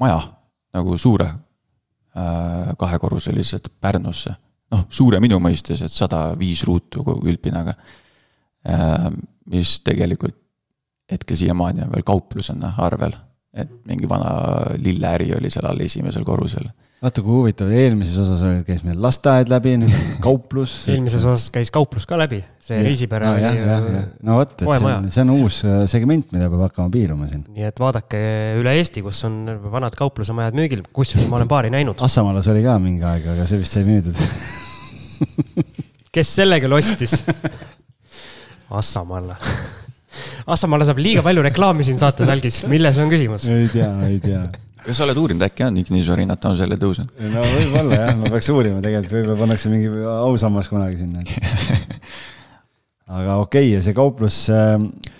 maja nagu suure äh, kahekorruselise Pärnusse. noh, suure minu mõistes, et sada viis ruutu kogu üldpinnaga. mis tegelikult hetkel siiamaani on veel kauplusena arvel, et mingi vana lilleäri oli seal all esimesel korrusel vaata kui huvitav, eelmises osas oli, käis meil lasteaed läbi, nüüd on kauplus. eelmises osas käis kauplus ka läbi, see Riisipere oli. no vot, et see on, see on uus äh, segment, mida peab hakkama piiluma siin. nii et vaadake üle Eesti, kus on vanad kauplusemajad müügil, kusjuures ma olen paari näinud. Assamaalas oli ka mingi aeg, aga see vist sai müüdud kes selle küll ostis? Assamaale Assamaale saab liiga palju reklaami siin saates, Algis, milles on küsimus? ei tea, ei tea kas sa oled uurinud, äkki on kinnisvarahinnad tänu sellele tõusnud? no võib-olla jah, ma peaks uurima tegelikult, võib-olla pannakse mingi ausammas kunagi sinna aga okei okay,, ja see kauplus,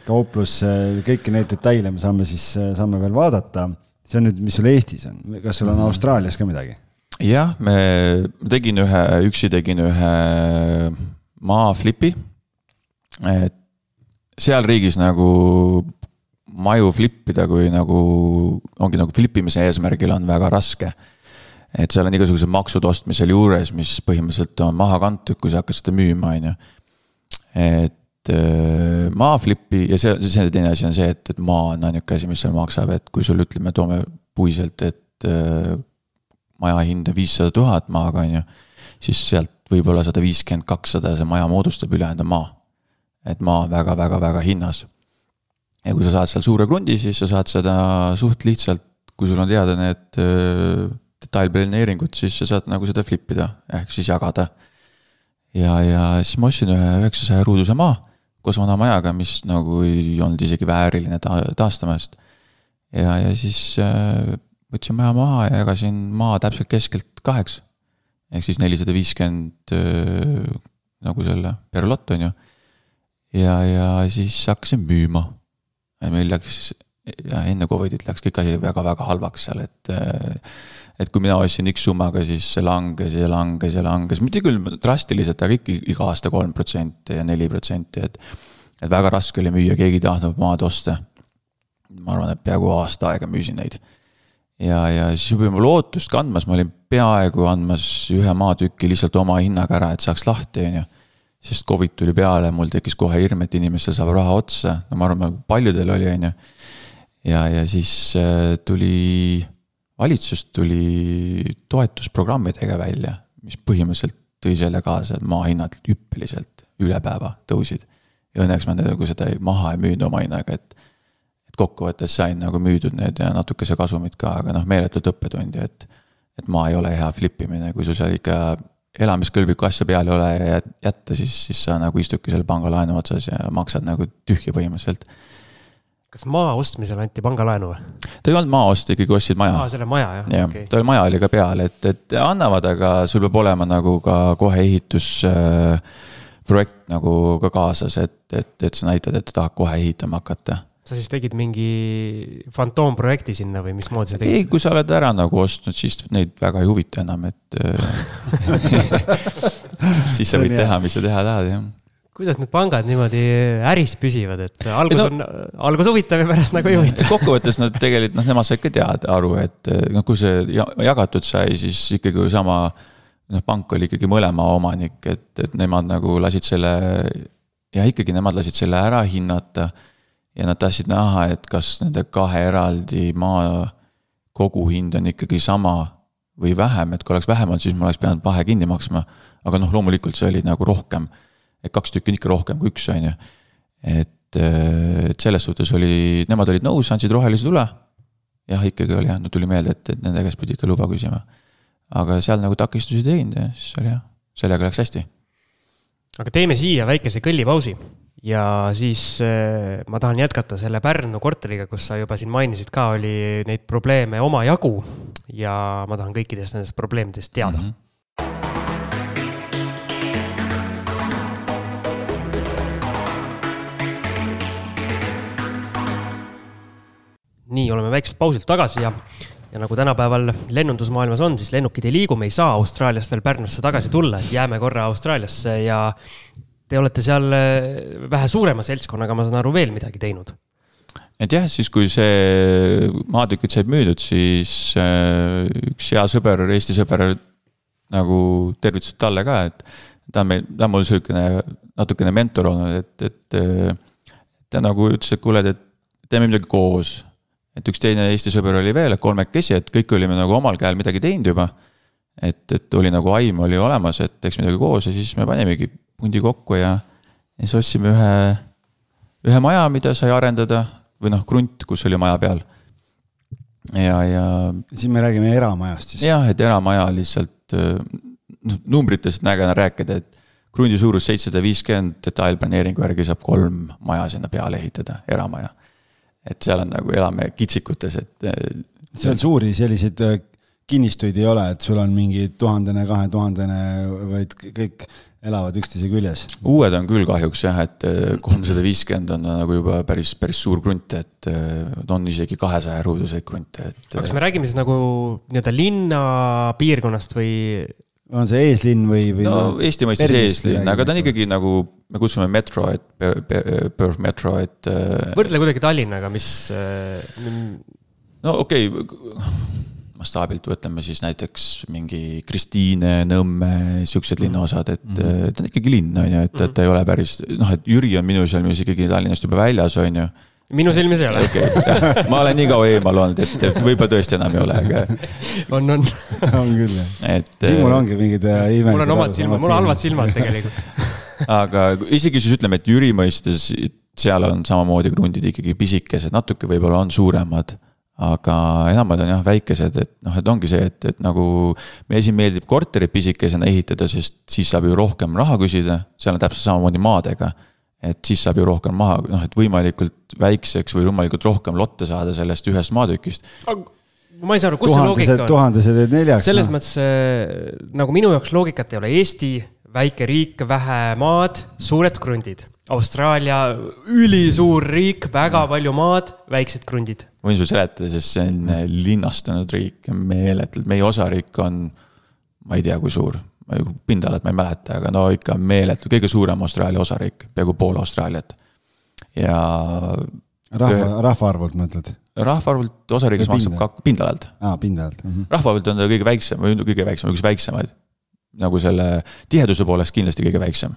kauplus, kõiki neid detaile me saame siis, saame veel vaadata. see on nüüd, mis sul Eestis on, kas sul on mhm. Austraalias ka midagi? jah, me, tegin ühe, üksi tegin ühe maaflipi. et seal riigis nagu maju flip ida, kui nagu ongi nagu flip imise eesmärgil on väga raske. et seal on igasugused maksud ostmisel juures, mis põhimõtteliselt on maha kantud, kui sa hakkad seda müüma, on ju. et äh, maa flip'i ja see, see teine asi on see, et, et maa on ainuke asi, mis seal maksab, et kui sul ütleme, toome puiselt, et äh, maja hind on viissada tuhat maaga, on ju. siis sealt võib-olla sada viiskümmend, kakssada see maja moodustab, ülejäänud on maa. Et maa väga-väga-väga hinnas ja kui sa saad seal suure krundi, siis sa saad seda suht lihtsalt, kui sul on teada need äh, detailplaneeringud, siis sa saad nagu seda flip ida, ehk siis jagada. ja, ja siis ma ostsin ühe üheksasaja ruuduse maa koos vana majaga, mis nagu ei olnud isegi vääriline ta taastamast. ja, ja siis äh, võtsin maja maha ja jagasin maa täpselt keskelt kaheks. ehk siis nelisada viiskümmend äh, nagu selle per lott, on ju. Ja, ja siis hakkasin müüma meil läks, enne Covidit läks kõik asi väga-väga halvaks seal, et et kui mina ostsin X summaga, siis see langes ja langes ja langes, mitte küll drastiliselt, aga ikka iga aasta kolm protsenti ja neli protsenti, et et väga raske oli müüa, keegi ei tahtnud maad osta. ma arvan, et peaaegu aasta aega müüsin neid. ja, ja siis juba ma lootust kandmas, ma olin peaaegu andmas ühe maatüki lihtsalt oma hinnaga ära, et saaks lahti, on ju sest Covid tuli peale, mul tekkis kohe hirm, et inimestel saab raha otsa, no ma arvan, paljudel oli, on ju. ja, ja siis äh, tuli, valitsus tuli toetusprogrammidega välja, mis põhimõtteliselt tõi selle kaasa, et maa hinnad hüppeliselt üle päeva tõusid. ja õnneks ma nagu seda maha ei müünud oma hinnaga, et, et kokkuvõttes sain nagu müüdud need ja natukese kasumit ka, aga noh, meeletult õppetundi, et, et maa ei ole hea flip imine, kui sul seal ikka elamiskõlblikku asja peal ei ole ja jätta, siis, siis sa nagu istudki selle pangalaenu otsas ja maksad nagu tühja põhimõtteliselt. kas maa ostmisel anti pangalaenu või? ta ei olnud maaost, ikkagi ostsid maja. aa, selle maja jah? jah okay., tal maja oli ka peal, et, et annavad, aga sul peab olema nagu ka kohe ehitusprojekt äh, nagu ka kaasas, et, et, et sa näitad, et tahad kohe ehitama hakata sa siis tegid mingi fantoomprojekti sinna või mismoodi sa tegid? ei, kui sa oled ära nagu ostnud, siis neid väga ei huvita enam, et siis sa võid teha, mis sa teha tahad, jah kuidas need pangad niimoodi äris püsivad, et algus no, on, algus huvitav ja pärast nagu ei huvita? kokkuvõttes nad tegelikult, noh, nemad said ka teada, aru, et noh, kui see jagatud sai, siis ikkagi sama. noh, pank oli ikkagi mõlema omanik, et, et nemad nagu lasid selle. ja ikkagi nemad lasid selle ära hinnata ja nad tahtsid näha, et kas nende kahe eraldi maa koguhind on ikkagi sama või vähem, et kui oleks vähem olnud, siis ma oleks pidanud vahe kinni maksma. aga noh, loomulikult see oli nagu rohkem, et kaks tükki on ikka rohkem kui üks, on ju. et, et selles suhtes oli, nemad olid nõus, andsid rohelise tule. jah, ikkagi oli jah, no tuli meelde, et, et nende käest pidi ikka luba küsima. aga seal nagu takistusi ei teinud ja siis oli jah, sellega läks hästi. aga teeme siia väikese kõllipausi ja siis äh, ma tahan jätkata selle Pärnu korteriga, kus sa juba siin mainisid ka, oli neid probleeme omajagu. ja ma tahan kõikidest nendest probleemidest teada mm. -hmm. nii, oleme väikselt pausilt tagasi ja, ja nagu tänapäeval lennundusmaailmas on, siis lennukid ei liigu, me ei saa Austraaliast veel Pärnusse tagasi tulla, et jääme korra Austraaliasse ja Te olete seal äh, vähe suurema seltskonnaga, ma saan aru, veel midagi teinud? et jah, siis kui see maatükid said müüdud, siis äh, üks hea sõber, Eesti sõber nagu tervitused talle ka, et ta on meil, ta on mul sihukene natukene mentor olnud, et, et äh, ta nagu ütles, et kuule, et teeme midagi koos. et üks teine Eesti sõber oli veel, kolmekesi, et kõik olime nagu omal käel midagi teinud juba. Et, et oli nagu aim oli olemas, et teeks midagi koos ja siis me panimegi pundi kokku ja, ja siis ostsime ühe, ühe maja, mida sai arendada või noh, krunt, kus oli maja peal. ja, ja. siin me räägime eramajast siis. jah, et eramaja lihtsalt noh, numbritest nägena rääkida, et krundi suurus seitsesada viiskümmend, detailplaneeringu järgi saab kolm maja sinna peale ehitada, eramaja. et seal on nagu, elame kitsikutes, et. seal suuri selliseid kinnistuid ei ole, et sul on mingi tuhandene, kahetuhandene, vaid kõik elavad üksteise küljes. uued on küll kahjuks jah, et äh, kolmsada viiskümmend on nagu juba päris, päris suur krunt, et äh, on isegi kahesaja ruuduseid krunte, et. kas me räägime siis nagu nii-öelda linnapiirkonnast või? on see eeslinn või, või? no Eesti mõistes eeslinn, aga ta on ikkagi nagu, me kutsume metro, et Perth metro, et. Äh, võrdle kuidagi Tallinnaga, mis. no okei okay mastaabilt võtame siis näiteks mingi Kristiine, Nõmme, siuksed mm. linnaosad, et mm -hmm. ta on ikkagi linn, on ju, et, et ta ei ole päris, noh, et Jüri on minu silmis ikkagi Tallinnast juba väljas, on ju minu silmis ei ole okay,. ma olen nii kaua eemal olnud, et, et võib-olla tõesti enam ei ole, aga. on, on. on küll jah. et. Siimul ongi mingid äh, imelikud. mul on omad silmad, mul on halvad silmad tegelikult aga isegi siis ütleme, et Jüri mõistes seal on samamoodi krundid ikkagi pisikesed, natuke võib-olla on suuremad aga enamad on jah väikesed, et noh, et ongi see, et, et nagu meile siin meeldib korterit pisikesena ehitada, sest siis saab ju rohkem raha küsida, seal on täpselt samamoodi maadega. et siis saab ju rohkem maha, noh, et võimalikult väikseks või võimalikult rohkem lotte saada sellest ühest maatükist. ma ei saa aru, kus see loogika on? tuhandesed teed neljaks. selles no. mõttes äh, nagu minu jaoks loogikat ei ole, Eesti, väike riik, vähe maad, suured krundid Austraalia ülisuur riik, väga palju maad, väiksed krundid. ma võin sulle seletada, sest see on äh, linnastunud riik, meeletult, meie osariik on, ma ei tea, kui suur. pindalat ma ei mäleta, aga no ikka meeletu, kõige suurem Austraalia osariik, peaaegu pool Austraaliat. ja. rahva, rahvaarvult mõtled? rahvaarvult osariigis maksab ka pindalalt. aa, pindalalt mm -hmm.. rahvaarvult on ta kõige väiksem või kõige väiksem, üks väiksemaid. nagu selle tiheduse poolest kindlasti kõige väiksem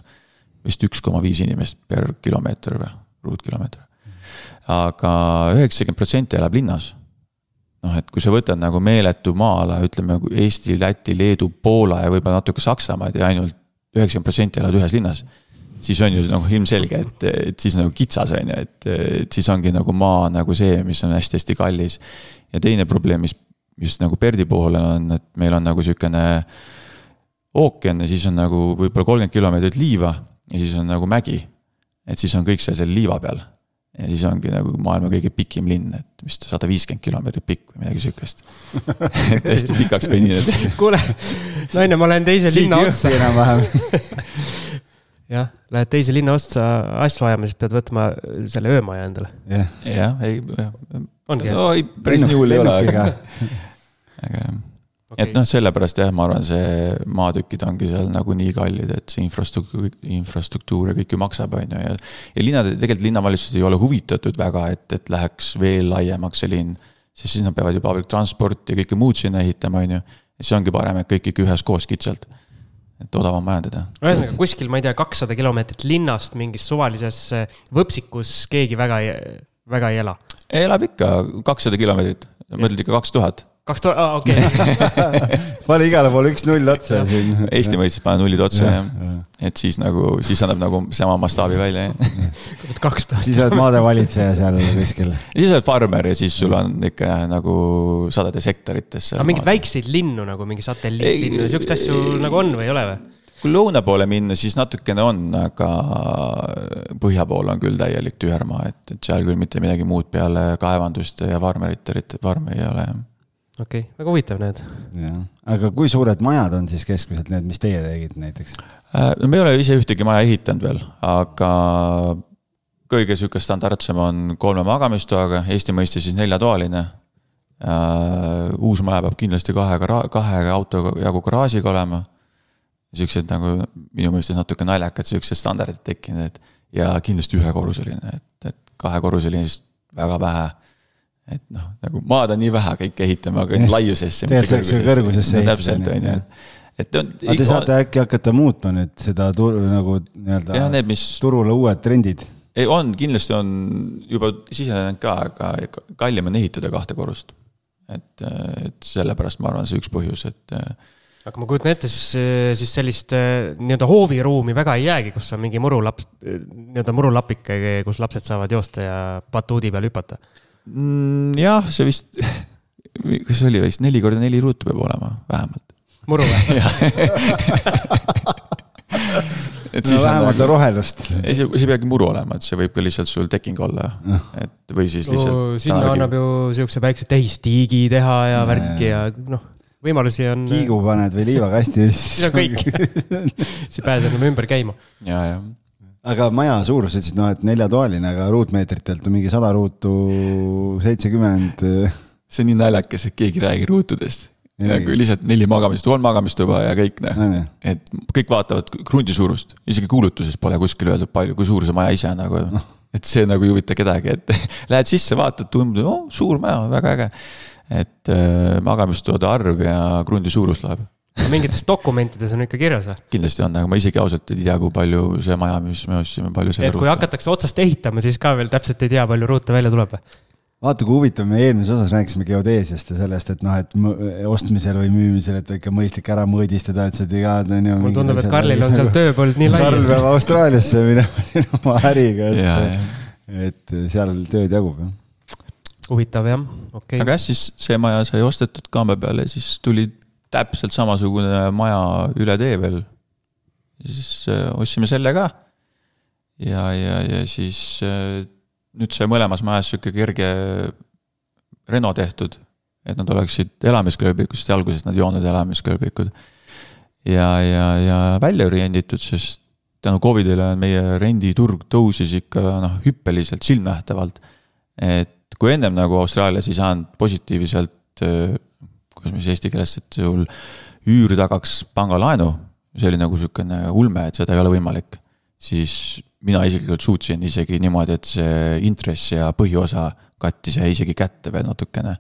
vist üks koma viis inimest per kilomeeter või, ruutkilomeeter. aga üheksakümmend protsenti elab linnas. noh, et kui sa võtad nagu meeletu maa-ala, ütleme Eesti, Läti, Leedu, Poola ja võib-olla natuke Saksamaad ja ainult üheksakümmend protsenti elavad ühes linnas. siis on ju nagu ilmselge, et, et siis nagu kitsas on ju, et, et siis ongi nagu maa nagu see, mis on hästi-hästi kallis. ja teine probleem, mis just nagu Perdi puhul on, et meil on nagu sihukene ookean ja siis on nagu võib-olla kolmkümmend kilomeetrit liiva ja siis on nagu mägi. et siis on kõik seal selle liiva peal. ja siis ongi nagu maailma kõige pikim linn, et vist sada viiskümmend kilomeetrit pikk või midagi sihukest et hästi pikaks veninud. kuule, naine, ma lähen teise linna otsa. enam-vähem jah, lähed teise linna otsa asju ajama, siis pead võtma selle öömaja endale. jah, jah, ei, ongi no ei, päris nii hull ei ole, aga, aga jah okay. et noh, sellepärast jah, ma arvan, see maatükid ongi seal nagu nii kallid, et see infrastruktuur, infrastruktuur ja kõik ju maksab, on ju, ja. ja linnad, tegelikult linnavalitsused ei ole huvitatud väga, et, et läheks veel laiemaks see linn. sest siis nad peavad ju public transporti ja kõike muud sinna ehitama, on ju. ja siis ongi parem, et kõik ikka üheskoos kitsalt. et odavam majandada. ühesõnaga kuskil, ma ei tea, kakssada kilomeetrit linnast mingis suvalises äh, võpsikus keegi väga ei, väga ei ela. elab ikka kakssada kilomeetrit, mõtled ikka kaks tuhat kaks tuhat, aa okei okay. pane igale poole üks null otsa siin. Eesti mõistes pane nullid otsa jah ja. ja., et siis nagu, siis annab nagu sama mastaabi välja jah. kaks tuhat. siis oled maadevalitseja seal kuskil. siis oled farmer ja siis sul on ikka jah, nagu sadades hektarites. aga mingeid väikseid linnu nagu mingi satelliitlinnu ja siukseid asju nagu on või ei ole või? kui lõuna poole minna, siis natukene on, aga põhja pool on küll täielik tühermaa, et, et seal küll mitte midagi muud peale kaevanduste ja farmerite, farme ei ole jah okei okay,, väga huvitav need. jah, aga kui suured majad on siis keskmiselt need, mis teie tegite näiteks? no me ei ole ise ühtegi maja ehitanud veel, aga kõige sihuke standardsem on kolme magamistoaga, Eesti mõistes siis neljatoaline. uus maja peab kindlasti kahe, kahe auto jagu garaažiga olema. Siuksed nagu minu mõistes natuke naljakad siuksed standardid tekkinud, et ja kindlasti ühekorruseline, et, et kahekorruselist väga vähe et noh, nagu maad on nii vähe, kõik ehitame, aga laiusesse. tegelikult saaks ju kõrgusesse ehitada. täpselt, on ju, et on. aga te saate äkki hakata muutma nüüd seda turu nagu nii-öelda mis... turule uued trendid? ei, on, kindlasti on juba sisenenud ka, aga kallim on ehitada kahte korrust. et, et sellepärast ma arvan, see üks põhjus, et aga ma kujutan ette, siis, siis sellist nii-öelda hooviruumi väga ei jäägi, kus on mingi murulaps, nii-öelda murulapike, kus lapsed saavad joosta ja batuudi peal hüpata mm,? jah, see vist, kas see oli vist neli korda neli ruutu peab olema, vähemalt. muru või? et siis no, vähemalt on rohelust. ei, see, see ei peagi muru olema, et see võib ka lihtsalt sul teking olla, et või siis lihtsalt sinna taagi... annab ju siukse väikse tehistiigi teha ja no, värki ja noh, võimalusi on. kiigu paned või liivakasti ja siis. siis on kõik siis pääsed enam ümber käima. ja, ja aga maja suurus, ütlesid noh, et neljatoaline, aga ruutmeetritelt on mingi sada ruutu, seitsekümmend. see on nii naljakas, et keegi ei räägi ruutudest. nagu lihtsalt neli magamist, kolm magamistuba ja kõik noh. et kõik vaatavad krundi suurust, isegi kuulutuses pole kuskil öeldud palju, kui suur see maja ise on nagu no.. et see nagu ei huvita kedagi, et lähed sisse, vaatad, tundub, oh suur maja, väga äge. et äh, magamistoade arv ja krundi suurus loeb mingites dokumentides on ikka kirjas või? kindlasti on, aga ma isegi ausalt ei tea, kui palju see maja, mis me ostsime, palju selle. et kui hakatakse otsast ehitama, siis ka veel täpselt ei tea, palju ruute välja tuleb või? vaata, kui huvitav, me eelmises osas rääkisime geodeesiast ja sellest, et noh, et ostmisel või müümisel, et ikka mõistlik ära mõõdistada, et sa tead, on ju. mulle tundub, et Karlil on seal tööpõld nii lai. Karl peab Austraaliasse minema oma äriga, et, et seal tööd jagub, jah. huvitav jah, okei okay.. aga jah, siis see maja sai ostetud kaambe peale, siis tulid täpselt samasugune maja üle tee veel. siis äh, ostsime selle ka. ja, ja, ja siis äh, nüüd sai mõlemas majas sihuke kerge reno tehtud, et nad oleksid elamiskõlblikud, sest alguses nad ei olnud elamiskõlblikud. ja, ja, ja välja renditud, sest tänu Covidile meie renditurg tõusis ikka noh, hüppeliselt, silmnähtavalt. et kui ennem nagu Austraalias ei saanud positiivselt äh, kuidas me siis eesti keeles, et sul üür tagaks pangalaenu, see oli nagu sihukene ulme, et seda ei ole võimalik. siis mina isiklikult suutsin isegi niimoodi, et see intress ja põhiosa kattis ja isegi kätte veel natukene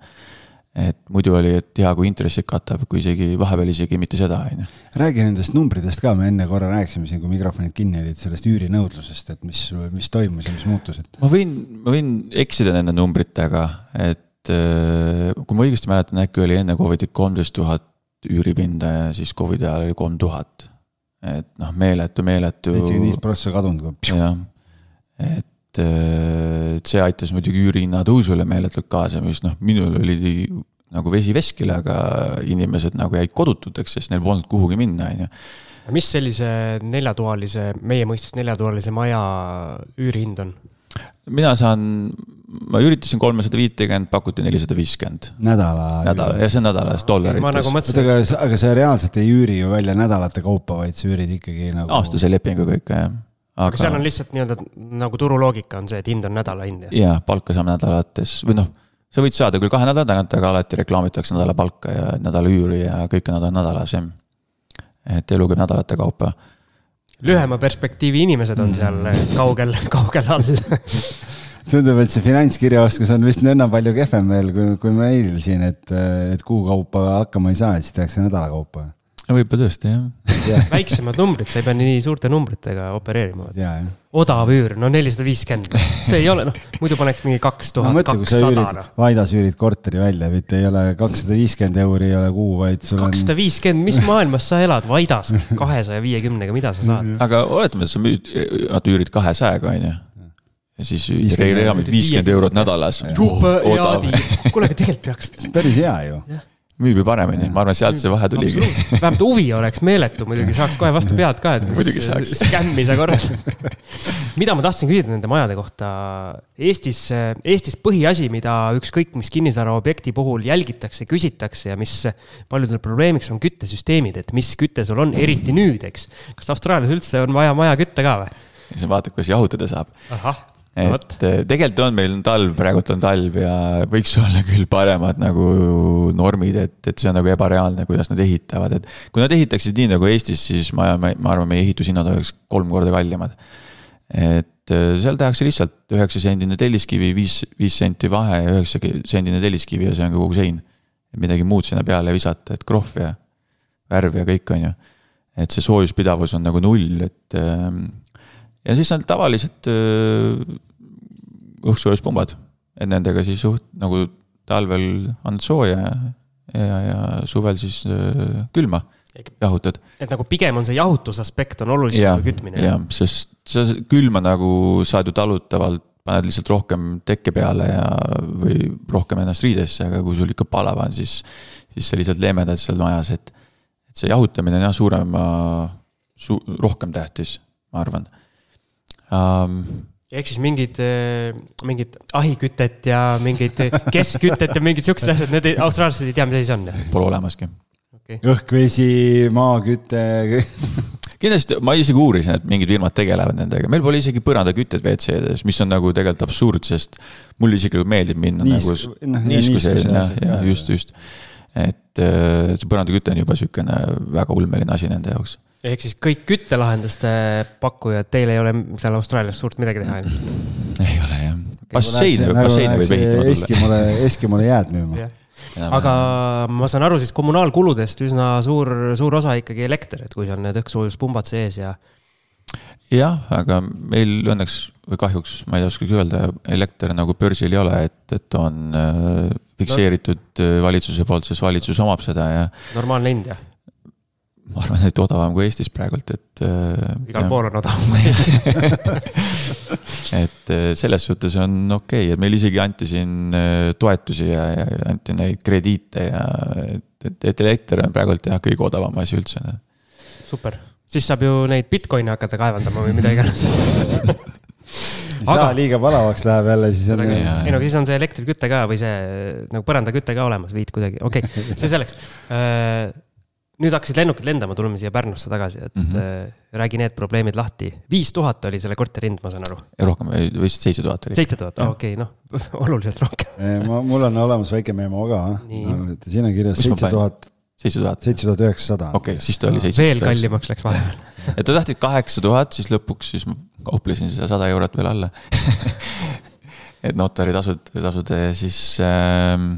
et muidu oli, et hea, kui intressid katab, kui isegi vahepeal isegi mitte seda, on ju. räägi nendest numbritest ka, me enne korra rääkisime siin, kui mikrofonid kinni olid, sellest üürinõudlusest, et mis, mis toimus ja mis muutus, et. ma võin, ma võin eksida nende numbritega, et et äh, kui ma õigesti mäletan, äkki oli enne Covidit kolmteist tuhat üüripinda ja siis Covidi ajal oli kolm tuhat. et noh, meeletu, meeletu. seitsekümmend viis prossa kadunud jah, et, äh, et see aitas muidugi üürihinna tõusule meeletult kaasa, mis noh, minul oli nagu vesi veskile, aga inimesed nagu jäid kodututeks, sest neil polnud kuhugi minna, on ju. mis sellise neljatoalise, meie mõistes neljatoalise maja üürihind on? Mina saan, ma üritasin kolmesada viitekümmet, pakuti nelisada viiskümmend. nädala. nädala, jah, see on nädalas dollarites. ma nagu mõtlesin. aga, aga sa reaalselt ei üüri ju välja nädalate kaupa, vaid sa üürid ikkagi nagu. aastase lepinguga ikka, jah. aga seal on lihtsalt nii-öelda nagu turuloogika on see, et hind on nädala hind, jah? palka saame nädalates või noh, sa võid saada küll kahe nädala tagant, aga alati reklaamitakse nädala palka ja nädala üüri ja kõike nad on nädalas, jah. et elu käib nädalate kaupa lühema perspektiivi inimesed on seal kaugel, kaugel all tundub, et see finantskirjaoskus on vist nõnna palju kehvem veel kui, kui meil siin, et, et kuu kaupa hakkama ei saa, siis tehakse nädala kaupa. Võib-olla tõesti, jah väiksemad numbrid, sa ei pea nii suurte numbritega opereerima. odav üür, no nelisada viiskümmend, see ei ole, noh, muidu paneks mingi kaks tuhat kakssada. Noh. Vaidas üürid korteri välja, mitte ei ole kakssada viiskümmend euri ei ole kuu, vaid sul on. kakssada viiskümmend, mis maailmas sa elad, Vaidas kahesaja viiekümnega, mida sa saad? aga oletame, et sa müüd, üürid kahesajaga, on ju ja siis reaalselt viiskümmend eurot nädalas. kuule, aga tegelikult peaks. päris hea ju müüb ju paremini, ma arvan, sealt see vahe tuligi. vähemalt huvi oleks meeletu, muidugi saaks kohe vastu pead ka, et saaks. skämmi sa korraldad mida ma tahtsin küsida nende majade kohta. Eestis, Eestis põhiasi, mida ükskõik mis kinnisvaraobjekti puhul jälgitakse, küsitakse ja mis paljudel probleemiks on küttesüsteemid, et mis küte sul on, eriti nüüd, eks. kas Austraalias üldse on vaja maja kütta ka või? sa vaatad, kuidas jahutada saab et eh, tegelikult on meil talv, praegult on talv ja võiks olla küll paremad nagu normid, et, et see on nagu ebareaalne, kuidas nad ehitavad, et. kui nad ehitaksid nii nagu Eestis, siis ma, ma, ma arvan, meie ehitushinnad oleks kolm korda kallimad. et eh, seal tehakse lihtsalt üheksasendine telliskivi, viis, viis senti vahe ja üheksasendine telliskivi ja see on kogu sein. midagi muud sinna peale visata, et krohv ja värv ja kõik, on ju. et see soojuspidavus on nagu null, et ehm, ja siis on tavalised õhkssoojuspumbad, et nendega siis suht nagu talvel on sooja ja, ja, ja suvel siis äh, külma jahutad. et nagu pigem on see jahutusaspekt on olulisem kui kütmine. jah, sest sa külma nagu saad ju talutavalt, paned lihtsalt rohkem tekke peale ja, või rohkem ennast riidesse, aga kui sul ikka palav on, siis, siis sa lihtsalt leevendad seal majas, et, et see jahutamine on jah, suurema su,, rohkem tähtis, ma arvan um, ehk siis mingid, eh, mingid ahikütet ja mingid keskkütet ja mingid siuksed asjad, need austraallased ei tea, mis asi see on? Pole olemaski. Okay.. õhk-vesi, maaküte kindlasti, ma isegi uurisin, et mingid firmad tegelevad nendega, meil pole isegi põrandakütet WC-des, mis on nagu tegelikult absurd, sest mulle isiklikult meeldib minna Niis, nagu no, niisku sees, jah, jah, just, just. et eh, see põrandaküte on juba sihukene väga ulmeline asi nende jaoks ehk siis kõik küttelahenduste pakkujad, teil ei ole seal Austraalias suurt midagi teha ilmselt? ei ole jah. basseini, basseini võib ehitama tulla. Eskimole, Eskimole jääd müüma yeah. aga ma saan aru siis kommunaalkuludest üsna suur, suur osa ikkagi elekter, et kui seal need õhkssoojuspumbad sees ja. jah, aga meil õnneks või kahjuks, ma ei oskagi öelda, elekter nagu börsil ei ole, et, et on äh, fikseeritud no. Äh, valitsuse poolt, sest valitsus omab seda ja. normaalne hind jah ma arvan, et odavam kui Eestis praegult, et. Äh, igal pool on odavam kui Eestis et äh, selles suhtes on okei okay., et meil isegi anti siin äh, toetusi ja, ja anti neid krediite ja et, et elekter on praegult jah, kõige odavam asi üldse. super, siis saab ju neid Bitcoin'e hakata kaevandama või mida iganes ei saa aga... liiga palavaks läheb jälle, siis on. ei no siis on see elektriküte ka või see nagu põrandaküte ka olemas, viid kuidagi, okei okay., see selleks nüüd hakkasid lennukid lendama, tuleme siia Pärnusse tagasi, et mm -hmm. räägi need probleemid lahti. viis tuhat oli selle korteri hind, ma saan aru. rohkem, vist seitse tuhat oli. seitse tuhat, okei, noh, oluliselt rohkem ma, mul on olemas väike memo ka, siin on kirjas seitse tuhat. seitse tuhat? seitse tuhat üheksasada. okei okay,, siis ta oli seitse. veel kallimaks läks vahepeal et ta tahtis kaheksa tuhat, siis lõpuks siis ma kauplesin seda sada eurot veel alla et notaritasud, tasud siis ähm,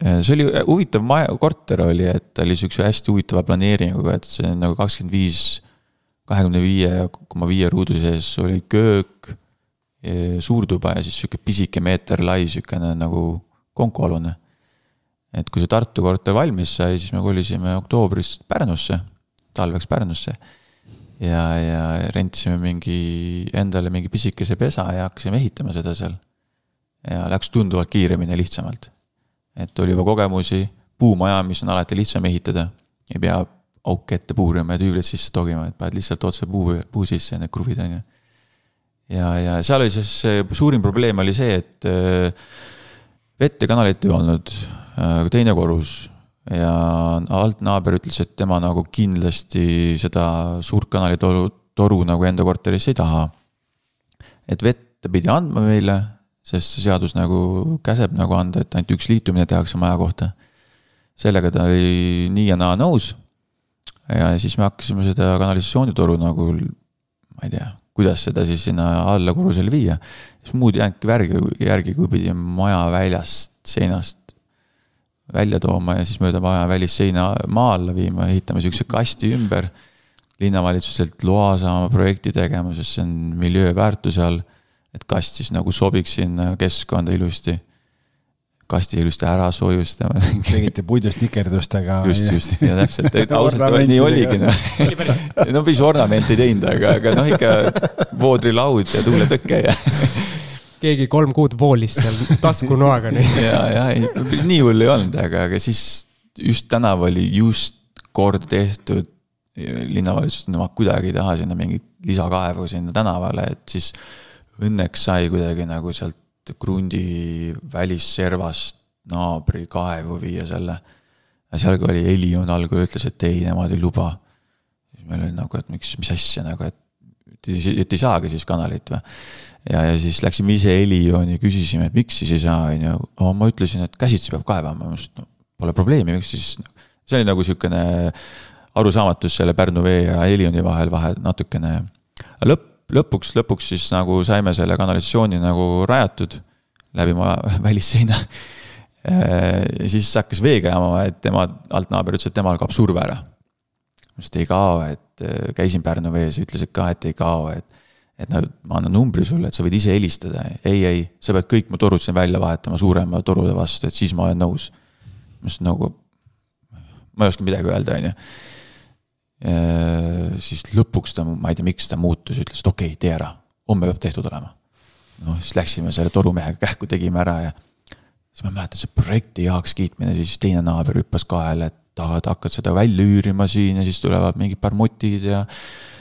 see oli äh, huvitav maja, korter oli, et ta oli sihukese hästi huvitava planeeringuga, et see on nagu kakskümmend viis, kahekümne viie koma viie ruudu sees oli köök, suurtuba ja siis sihuke pisike meeter lai, sihukene nagu konkualune. et kui see Tartu korter valmis sai, siis me kolisime oktoobris Pärnusse, talveks Pärnusse. ja, ja rentisime mingi, endale mingi pisikese pesa ja hakkasime ehitama seda seal. ja läks tunduvalt kiiremini ja lihtsamalt et oli juba kogemusi, puumaja, mis on alati lihtsam ehitada, ei pea auke ette puurima ja tüübleid sisse togima, et paned lihtsalt otse puu, puu sisse need kruvid on ju. ja, ja seal oli siis suurim probleem oli see, et äh, vett ja kanalit ei olnud, äh, teine korrus ja alt naaber ütles, et tema nagu kindlasti seda suurt kanalitoru, toru nagu enda korterisse ei taha. et vett ta pidi andma meile, sest see seadus nagu käseb nagu anda, et ainult üks liitumine tehakse maja kohta. sellega ta oli nii ja naa nõus. ja siis me hakkasime seda kanalisatsioonitoru nagu, ma ei tea, kuidas seda siis sinna alla korrusele viia. siis muud ei jäänudki järgi, järgi, kui pidime maja väljast, seinast välja tooma ja siis mööda maja välisseina maa alla viima, ehitama sihukese kasti ümber. linnavalitsuselt loa saama projekti tegema, sest see on miljööväärtuse all. Et kast siis nagu sobiks sinna keskkonda ilusti. kasti ilusti ära soojustama. tegite puidust nikerdustega. just, just, ja täpselt, ausalt nii oligi noh. no päris ornamenti ei teinud, aga, aga noh, ikka voodrilaud ja tuuletõke ja keegi kolm kuud voolis seal taskunoaga ja, ja ei, nii hull ei olnud, aga, aga siis just tänav oli just kord tehtud. linnavalitsus, nemad kuidagi ei taha sinna mingit lisakaevu sinna tänavale, et siis õnneks sai kuidagi nagu sealt krundi välisservast naabri kaevu viia selle. ja seal ka oli Elion algul ütles, et ei, nemad ei luba. siis meil oli nagu, et miks, mis asja nagu, et, et ei saagi siis kanalit või ja, ja siis läksime ise Elioni, küsisime, et miks siis ei saa, on ju. ma ütlesin, et käsitsi peab kaevama, ma ütlesin, et no pole probleemi, miks siis. see oli nagu sihukene arusaamatus selle Pärnu vee ja Elioni vahel, vahe natukene. lõpp, lõpuks, lõpuks siis nagu saime selle kanalisatsiooni nagu rajatud läbi maja välisseina. ja siis hakkas veega jamama, et tema altnaaber ütles, et temal kaob surve ära. ma ütlesin, et ei kao, et käisin Pärnu vees, ütlesid ka, et ei kao, et et noh, ma annan numbri sulle, et sa võid ise helistada, ei, ei, sa pead kõik mu torud siin välja vahetama suurema torude vastu, et siis ma olen nõus. ma just nagu, ma ei oska midagi öelda, on ju. Siis lõpuks ta, ma ei tea, miks ta muutus, ütles, et okei okay,, tee ära, homme peab tehtud olema. noh, siis läksime selle torumehega kähku, tegime ära ja siis ma mäletan, see projekti heakskiitmine, siis teine naaber hüppas kahele, et tahad, hakkad seda välja üürima siin ja siis tulevad mingid parmutid ja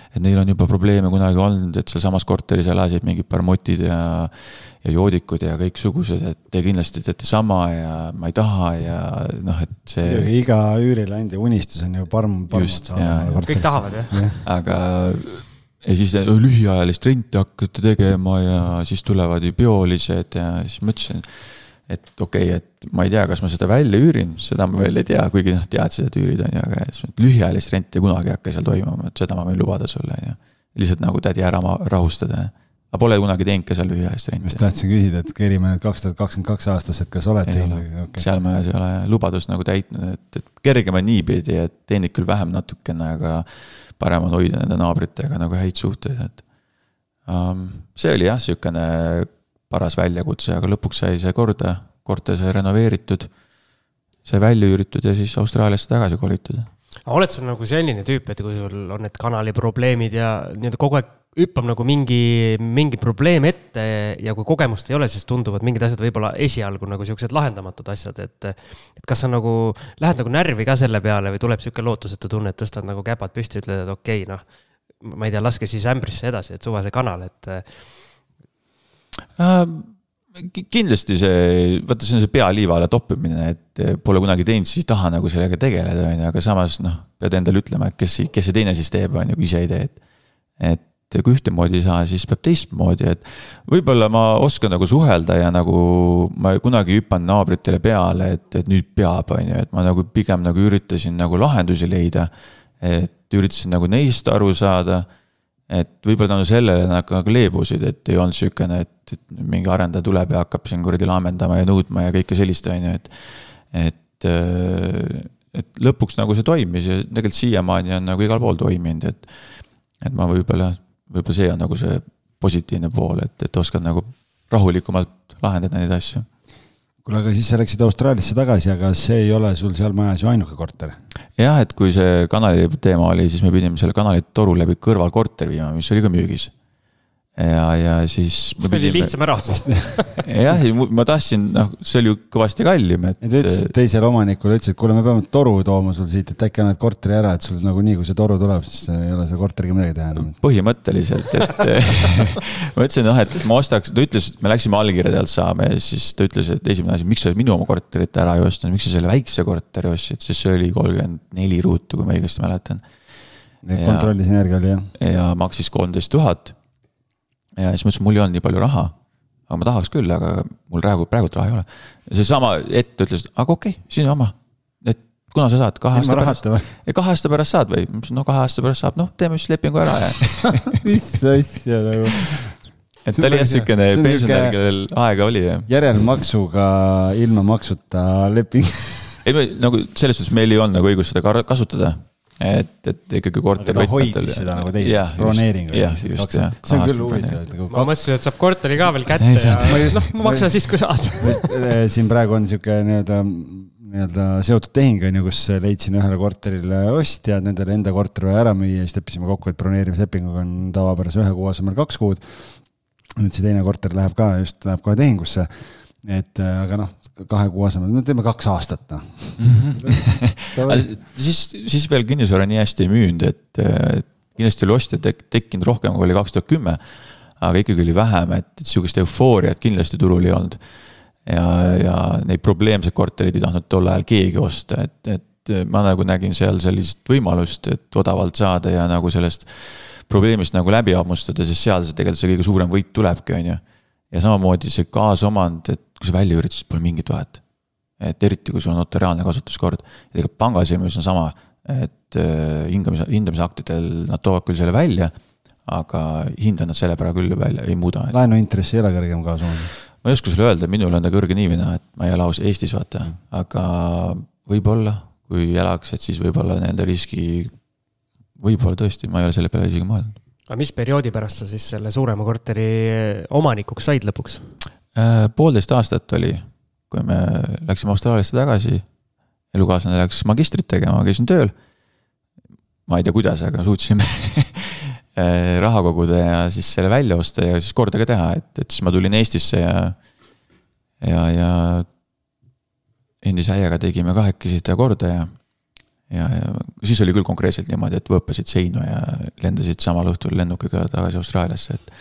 et neil on juba probleeme kunagi olnud, et sealsamas korteris elasid mingid parmutid ja ja joodikud ja kõiksugused, et te kindlasti teete sama ja ma ei taha ja noh, et see. iga üürileandja unistus on ju parm, parmut saada. kõik tahavad jah? aga ja siis lühiajalist renti hakkate tegema ja siis tulevad ju biolised ja siis ma ütlesin et okei okay,, et ma ei tea, kas ma seda välja üürin, seda ma veel ei tea, kuigi noh, teadsid, et üürid on ju, aga siis lühiajalist renti kunagi ei hakka seal toimuma, et seda ma võin lubada sulle, on ju. lihtsalt nagu tädi ära rahustada. aga pole kunagi teinud ka seal lühiajalist renti. just tahtsin küsida, et kerime nüüd kaks tuhat kakskümmend kaks aastas, et kas oled teinud? Okay. seal majas ei ole lubadust nagu täitnud, et, et kergem on niipidi, et teenid küll vähem natukene, aga parem on hoida nende naabritega nagu häid suhteid, et um,. see oli jah, sihukene paras väljakutse, aga lõpuks sai see korda, korter sai renoveeritud, sai välja üüritud ja siis Austraaliasse tagasi kolitud. oled sa nagu selline tüüp, et kui sul on need kanali probleemid ja nii-öelda kogu aeg hüppab nagu mingi, mingi probleem ette ja kui kogemust ei ole, siis tunduvad mingid asjad võib-olla esialgu nagu siuksed lahendamatud asjad, et. et kas sa nagu lähed nagu närvi ka selle peale või tuleb sihuke lootusetu tunne, et tõstad nagu käpad püsti, ütled, et okei okay,, noh. ma ei tea, laske siis ämbrisse edasi, et suva see kanal, et? Kindlasti see, vaata, see on see pealiiva alla toppimine, et pole kunagi teinud, siis ei taha nagu sellega tegeleda, on ju, aga samas noh, pead endale ütlema, et kes, kes see teine siis teeb, on ju, kui ise ei tee, et. et kui ühtemoodi ei saa, siis peab teistmoodi, et võib-olla ma oskan nagu suhelda ja nagu ma kunagi ei hüpanud naabritele peale, et, et nüüd peab, on ju, et ma nagu pigem nagu üritasin nagu lahendusi leida. et üritasin nagu neist aru saada et võib-olla tänu sellele nad ka nagu leebusid, et ei olnud sihukene, et, et mingi arendaja tuleb ja hakkab siin kuradi laamendama ja nõudma ja kõike sellist, on ju, et. et, et lõpuks nagu see toimis ja tegelikult siiamaani on nagu igal pool toiminud, et. et ma võib-olla, võib-olla see on nagu see positiivne pool, et, et oskad nagu rahulikumalt lahendada neid asju kuule, aga siis sa läksid Austraaliasse tagasi, aga see ei ole sul seal majas ju ainuke korter? jah, et kui see kanali teema oli, siis me pidime selle kanali toru läbi kõrvalkorteri viima, mis oli ka müügis. Ja, ja siis. see oli lihtsam ära osta jah, ma tahtsin, noh, see oli ju kõvasti kallim, et. ja ta ütles teisele omanikule, ütles, et kuule, me peame toru tooma sul siit, et äkki annad korteri ära, et sul nagunii, kui see toru tuleb, siis ei ole selle korteriga midagi teha enam. põhimõtteliselt, et ma ütlesin, noh, et ma ostaks, ta ütles, et me läksime allkirjade alt saama ja siis ta ütles, et esimene asi, miks sa minu oma korterit ära ei ostnud, miks sa selle väikse korteri ostsid, sest see oli kolmkümmend neli ruutu, kui ma õigesti mäletan. kontrollisin järgi oli jah. ja maksis kolmteist tuhat ja siis ma ütlesin, mul ei olnud nii palju raha. aga ma tahaks küll, aga mul praegu, praegult raha ei ole. seesama ett ütles, aga okei okay,, sinu oma. et kuna sa saad kahe aasta pärast. kahe aasta pärast saad või? ma ütlesin, no kahe aasta pärast saab, noh, teeme siis lepingu ära ja mis asja nagu et ta oli jah siukene pensionär, kellel aega oli ja. järelmaksuga ilma maksuta leping ei, nagu selles suhtes meil ei olnud nagu õigust seda kasutada et, et ikkagi korteri võtmed. hoidis seda nagu teises broneeringu. see on küll huvitav, et nagu. ma mõtlesin, et saab korteri ka veel kätte ja noh, maksa siis, kui saad. Eh, siin praegu on sihuke nii-öelda nii-öelda seotud tehing on ju, kus leidsin ühele korterile ostjad, nendele enda korter vaja ära müüa, siis leppisime kokku, et broneerimislepinguga on tavapärase ühe kuu asemel kaks kuud. nüüd see teine korter läheb ka just, läheb kohe tehingusse. Et eh, aga noh, kahe kuu asemel, no teeme kaks aastat noh siis, siis veel kinnisvara nii hästi ei müünud, et kindlasti oli ostjaid tek tekkinud rohkem, kui oli kaks tuhat kümme. aga ikkagi oli vähem, et sihukest eufooriat kindlasti turul ei olnud. ja, ja neid probleemseid korterid ei tahtnud tol ajal keegi osta, et, et ma nagu nägin seal sellist võimalust, et odavalt saada ja nagu sellest probleemist nagu läbi hammustada, sest seal see tegelikult see kõige suurem võit tulebki, on ju. ja samamoodi see kaasomand, et kui sa välja üritad, siis pole mingit vahet. et eriti, kui sul on notariaalne kasutuskord. ja tegelikult panga silmis on sama, et äh, hingamise, hindamisaktidel nad toovad küll selle välja, aga hinda nad selle pärast küll välja ei muuda. laenuintress ei ole kõrgem kaasomand? ma ei oska sulle öelda, minul on ta kõrge niivina, et ma ei ela Eestis, vaata, aga võib-olla, kui elaks, et siis võib-olla nii-öelda riski, võib-olla tõesti, ma ei ole selle peale isegi mõelnud. aga mis perioodi pärast sa siis selle suurema korteri omanikuks said lõpuks? Äh, poolteist aastat oli, kui me läksime Austraaliasse tagasi. elukaaslane läks magistrit tegema, käisin tööl. ma ei tea, kuidas, aga suutsime äh, raha koguda ja siis selle välja osta ja siis korda ka teha, et, et siis ma tulin Eestisse ja, ja, ja endise äiaga tegime kahekesi seda korda ja, ja, ja siis oli küll konkreetselt niimoodi, et võõpasid seinu ja lendasid samal õhtul lennukiga tagasi Austraaliasse, et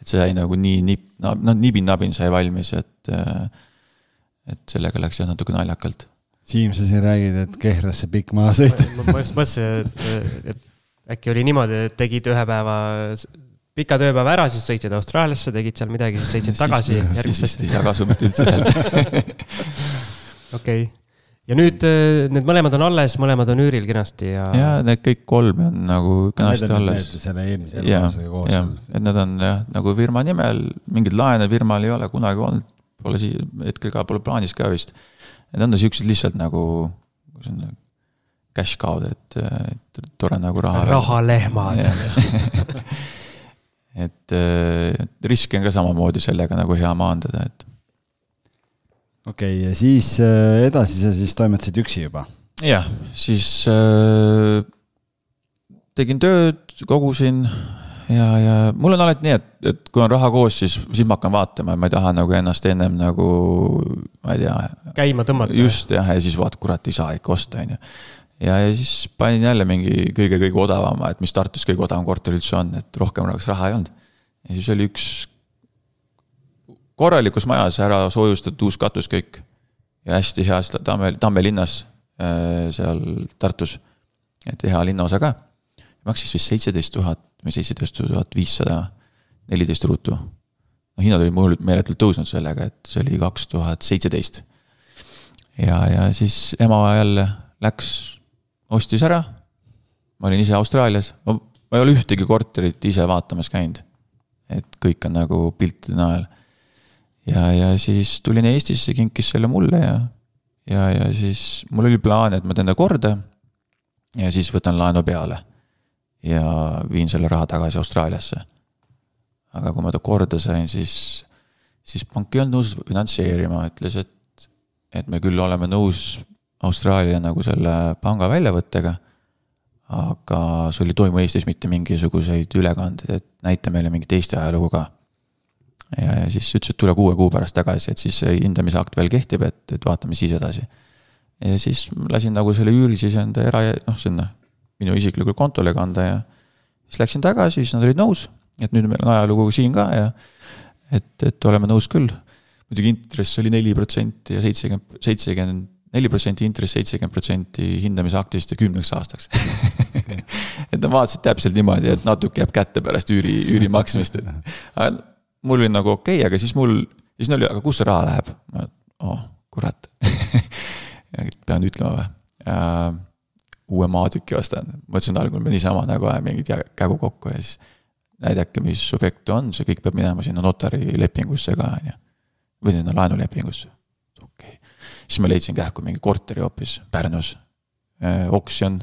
et see sai nagu nii nip-, no nibin-nabin sai valmis, et, et sellega läks jah natuke naljakalt. Siim, sa siin räägid, et Kehrasse pikk maasõit. ma just mõtlesin, et, et äkki oli niimoodi, et tegid ühe päeva pika tööpäeva ära, siis sõitsid Austraaliasse, tegid seal midagi, siis sõitsid tagasi. siis vist ei saa kasumit üldse sealt. okei ja nüüd äh, need mõlemad on alles, mõlemad on üüril kenasti ja. ja need kõik kolm on nagu kenasti alles. selle eelmise elukaaslasega koos. et nad on jah, nagu firma nimel, mingeid laene firmal ei ole kunagi olnud, pole siia hetkel ka, pole plaanis ka vist. Need on siuksed lihtsalt nagu, cash cow'd, et, et tore nagu raha. rahalehmad et riski on ka samamoodi sellega nagu hea maandada, et okei okay,, ja siis äh, edasi sa siis toimetasid üksi juba? jah, siis äh, tegin tööd, kogusin ja, ja mul on alati nii, et, et kui on raha koos, siis, siis ma hakkan vaatama ja ma ei taha nagu ennast ennem nagu, ma ei tea. käima tõmmata. just jah, ja siis vaat, kurat, ei saa ikka osta, on ju. ja, ja siis panin jälle mingi kõige-kõige odavama, et mis Tartus kõige odavam korter üldse on, et rohkem oleks raha ei olnud. ja siis oli üks korralikus majas ära soojustatud uus katus kõik. ja hästi heas Tamme, Tamme linnas, äh, seal Tartus. et hea linnaosa ka. maksis vist seitseteist tuhat või seitseteist tuhat viissada, neliteist ruutu. no hinnad olid meeletult tõusnud sellega, et see oli kaks tuhat seitseteist. ja, ja siis ema jälle läks, ostis ära. ma olin ise Austraalias, ma ei ole ühtegi korterit ise vaatamas käinud. et kõik on nagu piltide najal ja, ja siis tulin Eestisse, kinkis selle mulle ja, ja, ja siis mul oli plaan, et ma teen ta korda. ja siis võtan laenu peale. ja viin selle raha tagasi Austraaliasse. aga kui ma ta korda sain, siis, siis pank ei olnud nõus finantseerima, ütles, et, et me küll oleme nõus Austraalia nagu selle panga väljavõttega. aga sul ei toimu Eestis mitte mingisuguseid ülekandeid, et näita meile mingit Eesti ajalugu ka. Ja, siis ütles, et tule kuue kuu pärast tagasi, et siis hindamise akt veel kehtib, et, et vaatame siis edasi. ja siis lasin nagu selle üüri siis enda era, noh, sinna minu isiklikule kontole kanda ja siis läksin tagasi, siis nad olid nõus, et nüüd meil on ajalugu siin ka ja et, et oleme nõus küll. muidugi intress oli neli protsenti ja seitsekümmend, seitsekümmend neli protsenti intress, seitsekümmend protsenti hindamisaktist ja kümneks aastaks et nad vaatasid täpselt niimoodi, et natuke jääb kätte pärast üüri, üüri maksmist, et. Mul oli nagu okei okay,, aga siis mul, siis neil oli, aga kus see raha läheb? ma, oh kurat pean ütlema või? uue maatüki ostan, mõtlesin algul ma niisama nagu ajan mingit kägu kokku ja siis. näidake, mis objekt on, see kõik peab minema sinna notari lepingusse ka, on ju. või sinna laenulepingusse siis ma leidsin kähku mingi korteri hoopis Pärnus, äh, oksjon,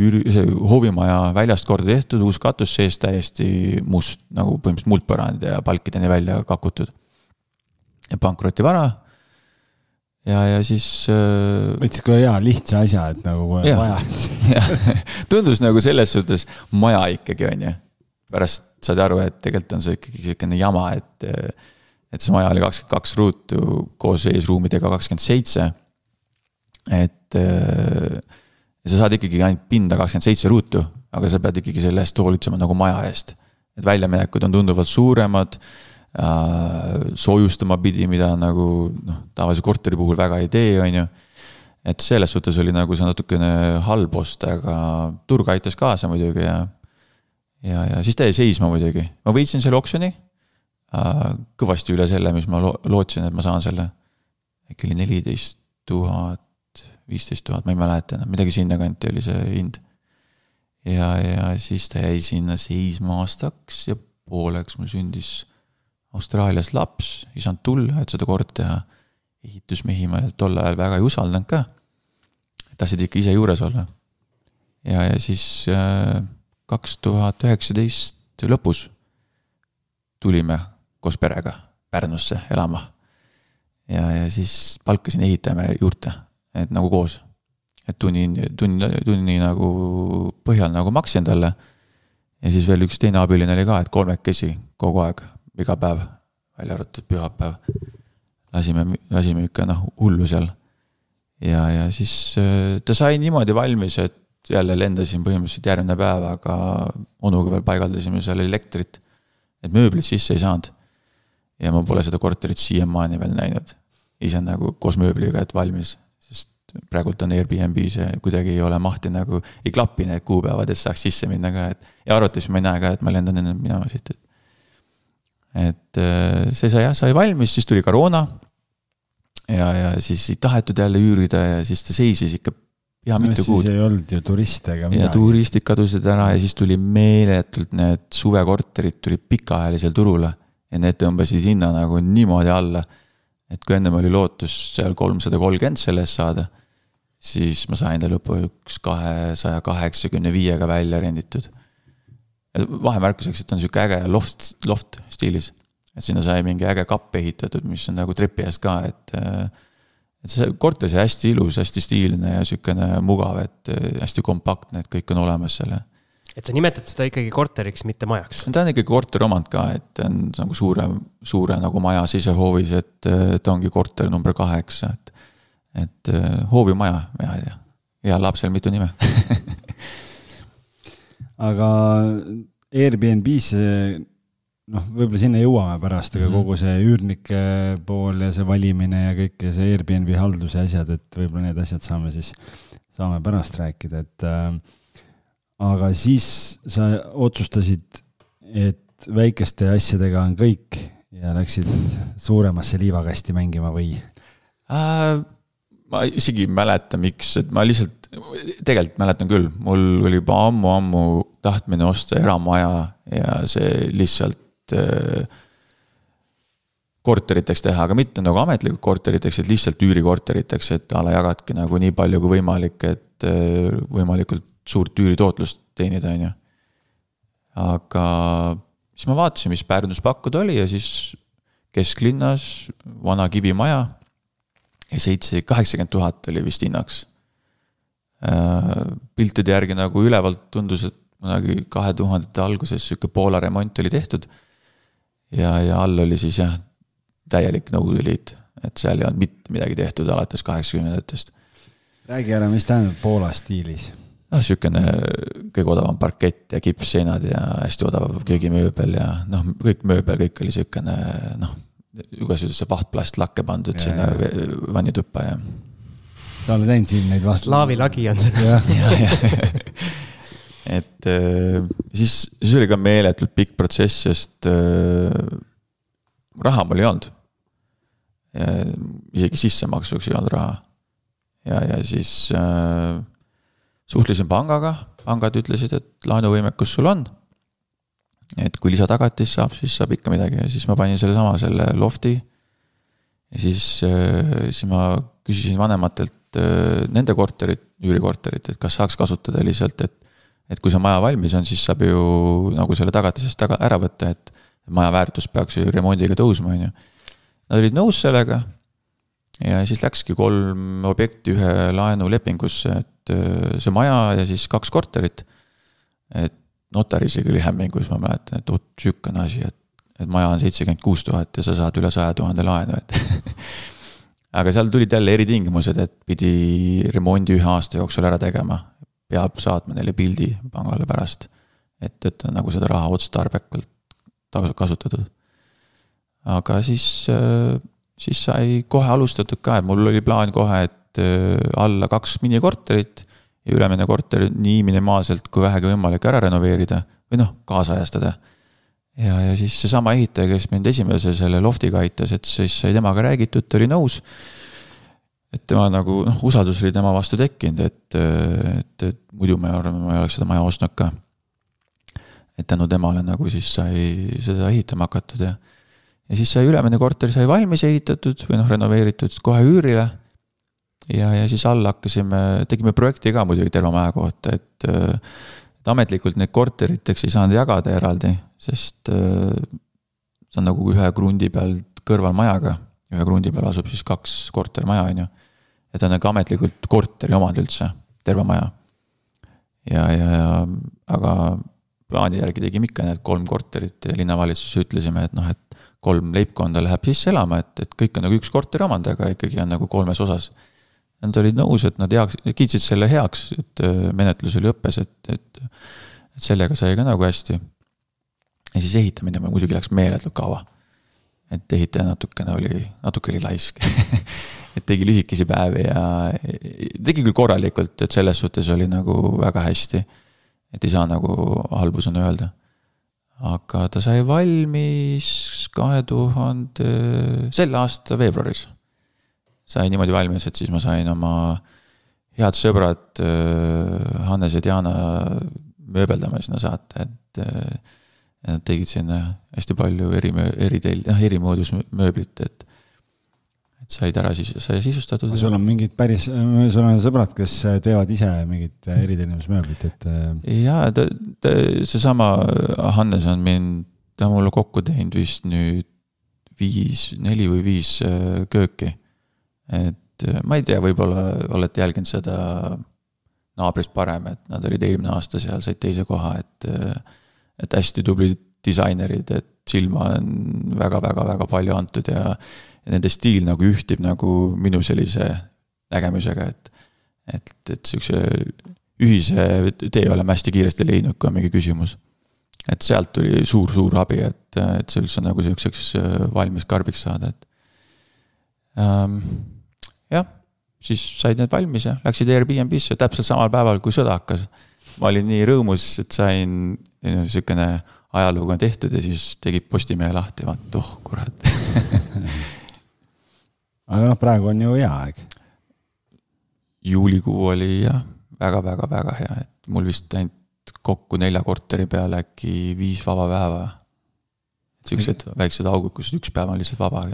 üüri, see hoovimaja väljast korda tehtud, uus katus sees täiesti must, nagu põhimõtteliselt muldpõrand ja palkideni välja kakutud. ja pankrotivara ja, ja siis äh,. võtsid kohe hea lihtsa asja, et nagu ja, vaja tundus nagu selles suhtes maja ikkagi, on ju. pärast saad aru, et tegelikult on see ikkagi sihukene jama, et et see maja oli kakskümmend kaks ruutu koos eesruumidega kakskümmend seitse. et äh, sa saad ikkagi ainult pinda kakskümmend seitse ruutu, aga sa pead ikkagi selle eest hoolitsema nagu maja eest. et väljaminekud on tunduvalt suuremad äh,, soojustama pidi, mida nagu noh, tavalise korteri puhul väga ei tee, on ju. et selles suhtes oli nagu see natukene halb osta, aga turg aitas kaasa muidugi ja ja, ja siis ta jäi seisma muidugi, ma võitsin selle oksjoni Äh, kõvasti üle selle, mis ma lo-, lootsin, et ma saan selle. äkki oli neliteist tuhat, viisteist tuhat, ma ei mäleta enam, midagi sinnakanti oli see hind. ja, ja siis ta jäi sinna seisma aastaks ja pooleks mul sündis Austraalias laps, ei saanud tulla, et seda korda teha. ehitusmehi ma tol ajal väga ei usaldanud ka. tahtsid ikka ise juures olla. ja, ja siis äh, kaks tuhat üheksateist lõpus tulime koos perega Pärnusse elama. ja, ja siis palkasin ehitaja juurde, et nagu koos. et tunni, tunni, tunni nagu põhjal nagu maksin talle. ja siis veel üks teine abiline oli ka, et kolmekesi kogu aeg, iga päev, välja arvatud pühapäev. lasime, lasime ikka noh, hullu seal. ja, ja siis äh, ta sai niimoodi valmis, et jälle lendasin põhimõtteliselt järgmine päev, aga onuga veel paigaldasime seal elektrit. et mööblit sisse ei saanud ja ma pole seda korterit siiamaani veel näinud. ise nagu koos mööbliga, et valmis, praegult on Airbnb-s ja kuidagi ei ole mahti nagu, ei klapi need kuupäevad, et saaks sisse minna ka, et. ja arvates ma ei näe ka, et ma lendan enne minema siit, et. et äh, see sai jah, sai valmis, siis tuli koroona. ja, ja siis ei tahetud jälle üürida ja siis ta seisis ikka ja no, mitu kuud. ei olnud ju turiste ega midagi. ja turistid kadusid ära ja siis tuli meeletult need suvekorterid tulid pikaajalisel turule ja need tõmbasid hinna nagu niimoodi alla. et kui ennem oli lootus seal kolmsada kolmkümmend selle eest saada, siis ma sain ta lõpuks kahesaja kaheksakümne viiega välja renditud. vahemärkuseks, et on sihuke äge loft, loft stiilis. et sinna sai mingi äge kapp ehitatud, mis on nagu trepi ees ka, et. et see korter sai hästi ilus, hästi stiilne ja sihukene mugav, et hästi kompaktne, et kõik on olemas seal ja et sa nimetad seda ikkagi korteriks, mitte majaks? ta on ikkagi korteromand ka, et ta on nagu suure, suure nagu maja sisehoovis, et ta ongi korter number kaheksa, et. Et äh, hoovimaja, ja, ja heal lapsel mitu nime aga Airbnb-sse, noh, võib-olla sinna jõuame pärast, aga mm -hmm. kogu see üürnike pool ja see valimine ja kõik ja see Airbnb halduse asjad, et võib-olla need asjad saame siis, saame pärast rääkida, et äh, aga siis sa otsustasid, et väikeste asjadega on kõik ja läksid suuremasse liivakasti mängima või äh,? Ma isegi ei mäleta, miks, et ma lihtsalt, tegelikult mäletan küll, mul oli juba ammu-ammu tahtmine osta eramaja ja see lihtsalt äh, korteriteks teha, aga mitte nagu ametlikult korteriteks, et lihtsalt üürikorteriteks, et a la jagadki nagu nii palju kui võimalik, et äh, võimalikult suurt üüritootlust teenida, on ju. aga siis ma vaatasin, mis Pärnus pakkuda oli ja siis kesklinnas vana kivimaja. Ja seitse, kaheksakümmend tuhat oli vist hinnaks. Äh, piltide järgi nagu ülevalt tundus, et kunagi kahe tuhandete alguses sihuke Poola remont oli tehtud. ja, ja all oli siis jah, täielik Nõukogude Liit, et seal ei olnud mitte midagi tehtud alates kaheksakümnendatest. räägi ära, mis tähendab Poola stiilis? noh, sihukene kõige odavam parkett ja kippseinad ja hästi odav köögimööbel ja noh, kõik mööbel, kõik oli sihukene noh, igasugusesse vahtplastlakke pandud ja, sinna vannituppa ja. sa oled näinud siin neid vastu? slaavi lagi on selles. et äh, siis, siis oli ka meeletult pikk protsess, sest äh, raha mul ei olnud. isegi sissemaksuks ei olnud raha. ja, ja siis äh, suhtlesin pangaga, pangad ütlesid, et laenuvõimekus sul on. Et kui lisatagatis saab, siis saab ikka midagi ja siis ma panin sellesama, selle lofti. ja siis, äh, siis ma küsisin vanematelt äh, nende korterit, üürikorterit, et kas saaks kasutada lihtsalt, et. et kui see maja valmis on, siis saab ju nagu selle tagatisest taga ära võtta, et maja väärtus peaks ju remondiga tõusma, on ju. Nad olid nõus sellega ja siis läkski kolm objekti ühe laenulepingusse, et äh, see maja ja siis kaks korterit. et notar isegi oli hämmingus, ma mäletan, et vot sihukene asi, et, et maja on seitsekümmend kuus tuhat ja sa saad üle saja tuhande laenu, et aga seal tulid jälle eritingimused, et pidi remondi ühe aasta jooksul ära tegema. peab saatma neile pildi pangale pärast, et, et nagu seda raha otstarbekalt kasutatud. aga siis siis sai kohe alustatud ka, et mul oli plaan kohe, et äh, alla kaks minikorterit ja ülemine korter nii minimaalselt kui vähegi võimalik ära renoveerida või noh, kaasajastada. ja, ja siis seesama ehitaja, kes mind esimese selle loftiga aitas, et siis sai temaga räägitud, ta oli nõus. et tema nagu noh, usaldus oli tema vastu tekkinud, et, et, et muidu ma arvan, ma ei oleks seda maja ostnud ka. et tänu temale nagu siis sai seda ehitama hakatud ja ja siis sai ülemine korter sai valmis ehitatud või noh, renoveeritud kohe üürile. Ja, ja siis alla hakkasime, tegime projekti ka muidugi terve maja kohta, et, et ametlikult neid korteriteks ei saanud jagada eraldi, sest see on nagu ühe krundi peal kõrval majaga, ühe krundi peal asub siis kaks kortermaja, on ju. et on nagu ametlikult korteri omand üldse, terve maja. ja, ja, ja aga plaani järgi tegime ikka need kolm korterit ja linnavalitsuses ütlesime, et noh, et kolm leibkonda läheb sisse elama, et, et kõik on nagu üks korteriomand, aga ikkagi on nagu kolmes osas. Nad olid nõus, et nad heaks, kiitsid selle heaks, et äh, menetlus oli õppes, et, et, et sellega sai ka nagu hästi. ja siis ehitamine muidugi läks meeletult kaua. et ehitaja natukene oli, natuke oli laisk et tegi lühikesi päevi ja tegi küll korralikult, et selles suhtes oli nagu väga hästi. et ei saa nagu halbu sõnu öelda aga ta sai valmis kahe tuhande, selle aasta veebruaris. Sai niimoodi valmis, et siis ma sain oma head sõbrad äh, Hannes ja Diana mööbeldama sinna saata, et. Äh, nad tegid sinna hästi palju eri, eritel-, noh erimoodus mööblit, et et said ära siis, sai sisustatud. sul on mingid päris, sul on sõbrad, kes teevad ise mingit eriteenindusmööblit, et. jaa, ta, ta, seesama Hannes on mind, ta on mulle kokku teinud vist nüüd viis, neli või viis äh, kööki. Et äh, ma ei tea, võib-olla olete jälginud seda naabrist parem, et nad olid eelmine aasta seal, said teise koha, et. Äh, et hästi tublid disainerid, et silma on väga-väga-väga palju antud ja nende stiil nagu ühtib nagu minu sellise nägemusega, et. et, et sihukese ühise tee oleme hästi kiiresti leidnud, kui on mingi küsimus. et sealt tuli suur-suur abi, et, et see üldse nagu sihukeseks äh, valmis karbiks saada, et ähm,. Jah, siis said need valmis ja läksid Airbnb-sse täpselt samal päeval, kui sõda hakkas. ma olin nii rõõmus, et sain sihukene ajalugu on tehtud ja siis tegid Postimehe lahti, vaat oh kurat aga noh, praegu on ju hea aeg. juulikuu oli jah väga, väga, väga hea, et mul vist ainult kokku nelja korteri peale äkki viis vaba päeva. siuksed väiksed augud, kus üks päev on lihtsalt vaba.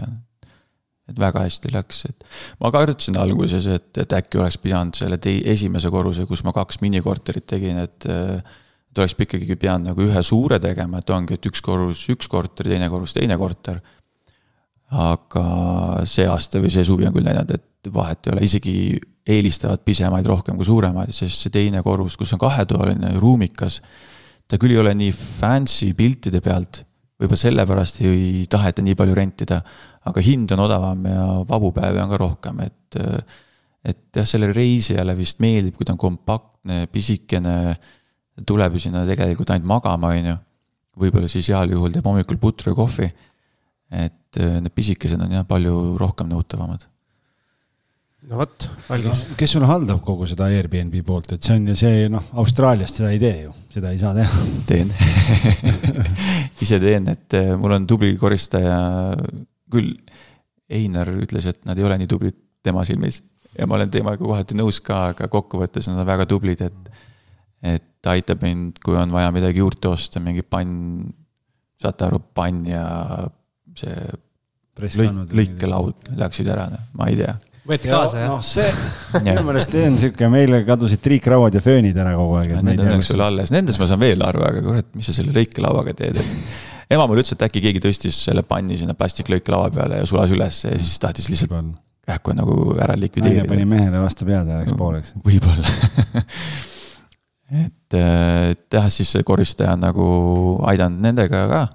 Et väga hästi läks, et ma kartsin alguses, et, et äkki oleks pidanud selle tei-, esimese korruse, kus ma kaks minikorterit tegin, et. et oleks ikkagi pidanud nagu ühe suure tegema, et ongi, et üks korrus, üks korter, teine korrus, teine korter aga see aasta või see suvi on küll näidanud, et vahet ei ole, isegi eelistavad pisemaid rohkem kui suuremaid, sest see teine korrus, kus on kahetoaline ruumikas. ta küll ei ole nii fancy piltide pealt, võib-olla sellepärast ei taheta nii palju rentida, aga hind on odavam ja vabu päevi on ka rohkem, et et jah, sellele reisijale vist meeldib, kui ta on kompaktne, pisikene, tuleb ju sinna tegelikult ainult magama, on ju. võib-olla siis heal juhul teeb hommikul putru ja kohvi. et need pisikesed on jah, palju rohkem nõutavamad no vot, algis kes sul haldab kogu seda Airbnb poolt, et see on ju see, noh, Austraaliast seda ei tee ju, seda ei saa teha. teen ise teen, et eh, mul on tubli koristaja, küll Einar ütles, et nad ei ole nii tublid tema silmis ja ma olen temaga kohati nõus ka, aga kokkuvõttes nad on väga tublid, et et ta aitab mind, kui on vaja midagi juurde osta, mingi pann, saate aru, pann ja see lõik, lõikelaud läksid ära, noh, ma ei tea võeti kaasa, jah? noh, see minu meelest on sihuke, meile kadusid triikrauad ja föönid ära kogu aeg. Need on õnneks veel alles, nendest ma saan veel aru, aga kurat, mis sa selle lõikelauaga teed, et ema mulle ütles, et äkki keegi tõstis selle panni sinna plastiklõikelaua peale ja sulas üles ja siis tahtis lihtsalt kähku nagu ära likvideerida. naine pani mehele vastu pead ja läks pooleks. võib-olla et jah, siis see koristaja on nagu aidanud nendega ka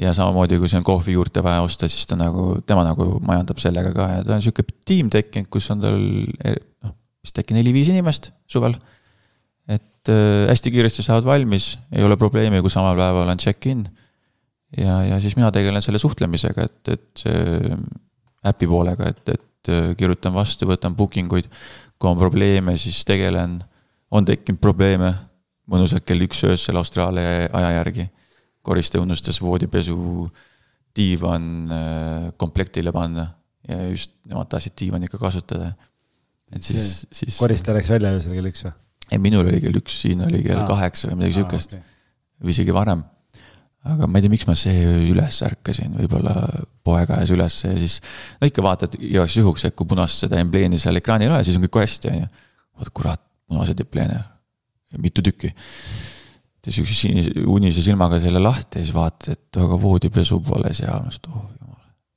ja samamoodi, kui siin on kohvi juurde vaja osta, siis ta nagu, tema nagu majandab sellega ka ja ta on sihuke tiim tekkinud, kus on tal noh, vist äkki neli-viis inimest suvel. et äh, hästi kiiresti saavad valmis, ei ole probleemi, kui samal päeval on check-in. Ja, ja siis mina tegelen selle suhtlemisega, et, et see äpi poolega, et, et äh, kirjutan vastu, võtan booking uid. kui on probleeme, siis tegelen, on tekkinud probleeme mõnusalt kell üks öösel Austraalia aja järgi koristaja unustas voodipesu diivan äh, komplektile panna ja just nemad tahtsid diivani ikka kasutada. et siis, siis. koristaja läks välja öösel kell üks või? ei, minul oli kell üks, siin oli kell kaheksa või midagi sihukest okay. või isegi varem. Aga ma ei tea, miks ma see öö üles ärkasin, võib-olla poeg ajas üles ja siis. no ikka vaatad igaks juhuks, et kui punast seda embleemi seal ekraanil ei ole, siis on kõik hästi, on ju. vaata, kurat, punased embleene, mitu tükki sihukese sinise, unise silmaga selle lahti ja siis vaatad, et aga voodipesu pole seal, ma ütlesin, oh jumal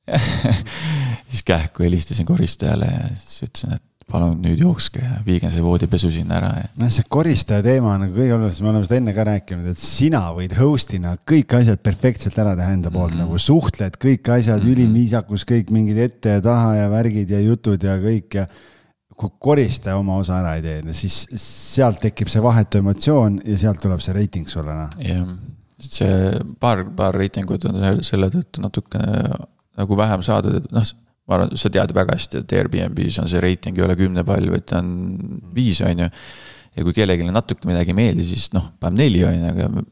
siis kähku helistasin koristajale ja siis ütlesin, et palun nüüd jookske ja viige see voodipesu sinna ära ja. noh, see koristaja teema on nagu kõige olulisem, me oleme seda enne ka rääkinud, et sina võid host'ina kõik asjad perfektselt ära teha enda poolt mm, -hmm. nagu suhtled, kõik asjad mm, -hmm. ülim viisakus, kõik mingid ette ja taha ja värgid ja jutud ja kõik ja kui koristaja oma osa ära ei tee, siis sealt tekib see vahetu emotsioon ja sealt tuleb see reiting sulle, noh. jah, see paar, paar reitingut on selle tõttu natukene nagu vähem saadud, et noh, ma arvan, sa tead väga hästi, et Airbnb-s on see reiting ei ole kümne pall, vaid ta on viis, on ju. ja kui kellelegi natuke midagi ei meeldi, siis noh, paneb neli, on ju, aga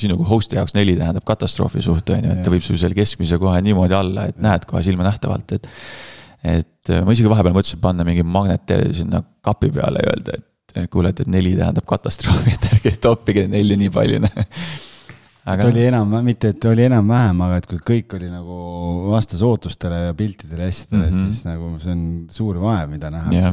sinu kui host'i jaoks neli tähendab katastroofi suht, on ju, et ta võib sul selle keskmise kohe niimoodi alla, et näed kohe silmanähtavalt, et et äh, ma isegi vahepeal mõtlesin panna mingi magnet sinna kapi peale ja öelda, et kuule, et neli tähendab katastroofi, et ärge toppige nelja nii palju aga.... et oli enam, mitte et oli enam-vähem, aga et kui kõik oli nagu vastas ootustele ja piltidele ja asjadele mm, -hmm. siis nagu see on suur vaev, mida nähakse.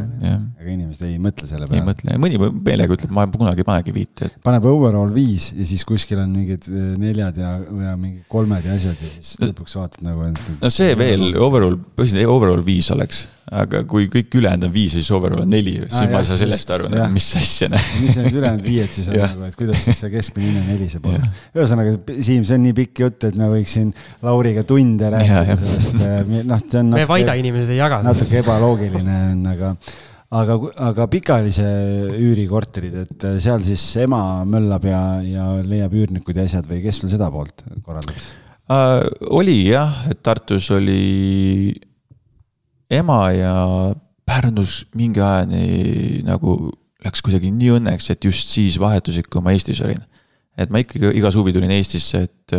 aga inimesed ei mõtle selle peale. ei mõtle, mõni meelega ütleb, ma kunagi ei panegi viite et.... paneb overall viis ja siis kuskil on mingid eh, neljad ja, ja mingid kolmed ja asjad ja siis lõpuks vaatad nagu. no see veel, overall, põhiliselt overall viis oleks aga kui kõik ülejäänud on viis ja siis overall on neli, siis ah, ma ei saa sellest aru, mis asja. mis need ülejäänud viied siis on nagu, et kuidas siis see keskmine hinne neliseb olla. ühesõnaga, Siim, see on nii pikk jutt, et me võiks siin Lauriga tunde rääkida sellest, eh, noh, see on. me Vaida inimesed ei jaga. natuke ebaloogiline on, aga aga, aga pikaajalise üürikorterid, et eh, seal siis ema möllab ja, ja leiab üürnikud ja asjad või kes sul seda poolt korraldab uh,? oli jah, et Tartus oli ema ja Pärnus mingi ajani nagu läks kuidagi nii õnneks, et just siis vahetusid, kui ma Eestis olin. et ma ikkagi iga suvi tulin Eestisse, et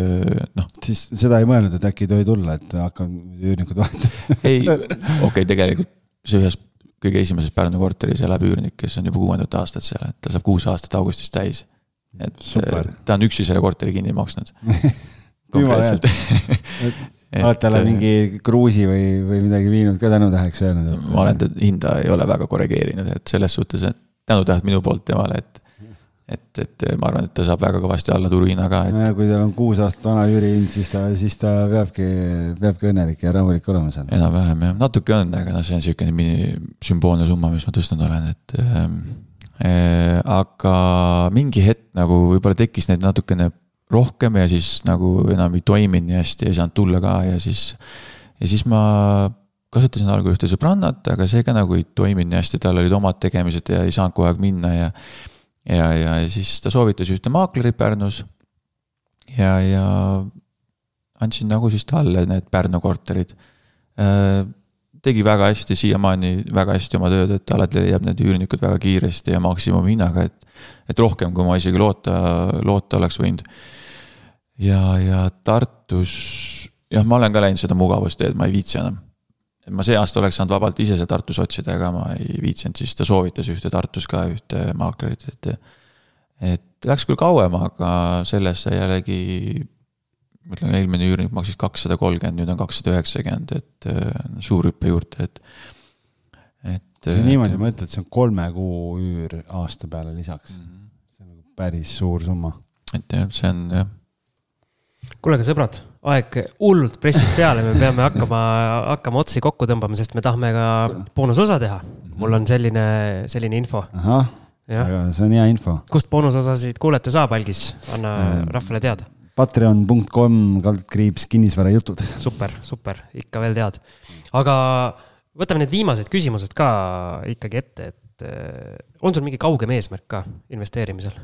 noh. siis seda ei mõelnud, et äkki ei tohi tulla, et hakkan üürnikud vahetama ei, okei okay,, tegelikult see ühes kõige esimeses Pärnu korteris elab üürnik, kes on juba kuuendat aastat seal, et ta saab kuus aastat augustis täis. et Super. ta on üksi selle korteri kinni maksnud konkreetselt oled talle mingi kruusi või, või midagi viinud ka tänutäheks öelnud et...? ma olen teda hinda ei ole väga korrigeerinud, et selles suhtes, et tänutähed minu poolt temale, et. et, et ma arvan, et ta saab väga kõvasti alla turuhinna ka et.... kui tal on kuus aastat vana üürihind, siis ta, siis ta peabki, peabki õnnelik ja rahulik olema seal. enam-vähem jah, natuke on, aga noh, see on siukene mini sümboolne summa, mis ma tõstnud olen, et. Ähm, aga mingi hetk nagu võib-olla tekkis neid natukene rohkem ja siis nagu enam ei toiminud nii hästi, ei saanud tulla ka ja siis, ja siis ma kasutasin algul ühte sõbrannat, aga see ka nagu ei toiminud nii hästi, tal olid omad tegemised ja ei saanud kogu aeg minna ja. ja, ja siis ta soovitas ühte maaklerit Pärnus. ja, ja andsin nagu siis talle need Pärnu korterid. Äh, tegi väga hästi, siiamaani väga hästi oma tööd, et alati leiab need üürnikud väga kiiresti ja maksimumhinnaga, et. et rohkem, kui ma isegi loota, loota oleks võinud. Ja, ja Tartus, jah, ma olen ka läinud seda mugavusteed, ma ei viitsi enam et ma see aasta oleks saanud vabalt ise seal Tartus otsida, aga ma ei viitsinud, siis ta soovitas ühte Tartus ka ühte maaklerit, et. et läks küll kauem, aga sellest sai jällegi, ma ütlen, eelmine üürnik maksis kakssada kolmkümmend, nüüd on kakssada üheksakümmend, et suur hüppe juurde, et. et. kui sa niimoodi mõtled, see on kolme kuu üür aasta peale lisaks mm. -hmm. see on nagu päris suur summa. et jah, see on jah. Kuule, aga sõbrad aeg hullult pressib peale, me peame hakkama, hakkama otsi kokku tõmbama, sest me tahame ka boonusosa teha. mul on selline, selline info. ahah, see on hea info. kust boonusosasid kuulata saab, Algis, anna ähm, rahvale teada. Patreon.com kaldkriips kinnisvarajutud. super, super, ikka veel tead. aga võtame need viimased küsimused ka ikkagi ette, et äh, on sul mingi kaugem eesmärk ka investeerimisel?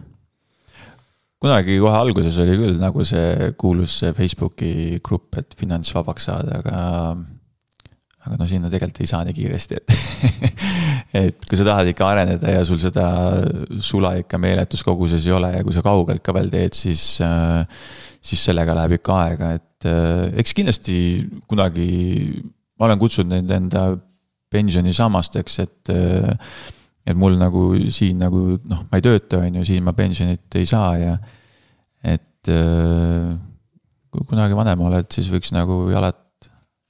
Kunagi kohe alguses oli küll nagu see kuulus see Facebooki grupp, et finantsvabaks saada, aga. aga no sinna tegelikult ei saa nii kiiresti, et et kui sa tahad ikka areneda ja sul seda sula ikka meeletus koguses ei ole ja kui sa kaugelt ka veel teed, siis. siis sellega läheb ikka aega, et eks kindlasti kunagi ma olen kutsunud neid enda pensionisammasteks, et et mul nagu siin nagu noh, ma ei tööta, on ju, siin ma pensionit ei saa ja. et äh, kui kunagi vanem oled, siis võiks nagu jalad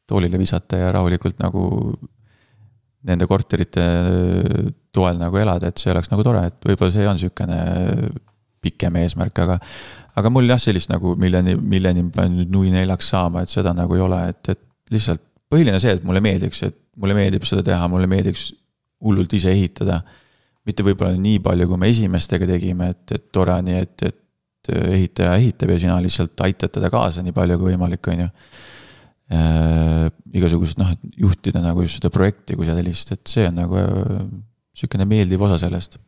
toolile visata ja rahulikult nagu nende korterite toel nagu elada, et see oleks nagu tore, et võib-olla see on sihukene pikem eesmärk, aga. aga mul jah, sellist nagu milleni, milleni ma pean nüüd nui neljaks saama, et seda nagu ei ole, et, et lihtsalt põhiline see, et mulle meeldiks, et mulle meeldib seda teha, mulle meeldiks hullult ise ehitada. mitte võib-olla nii palju, kui me esimestega tegime, et, et tore on nii, et, et ehitaja ehitab ja sina lihtsalt aitad teda kaasa nii palju kui võimalik, on ju äh,. igasugused noh, et juhtida nagu just seda projekti kui sellist, et see on nagu äh, sihukene meeldiv osa sellest.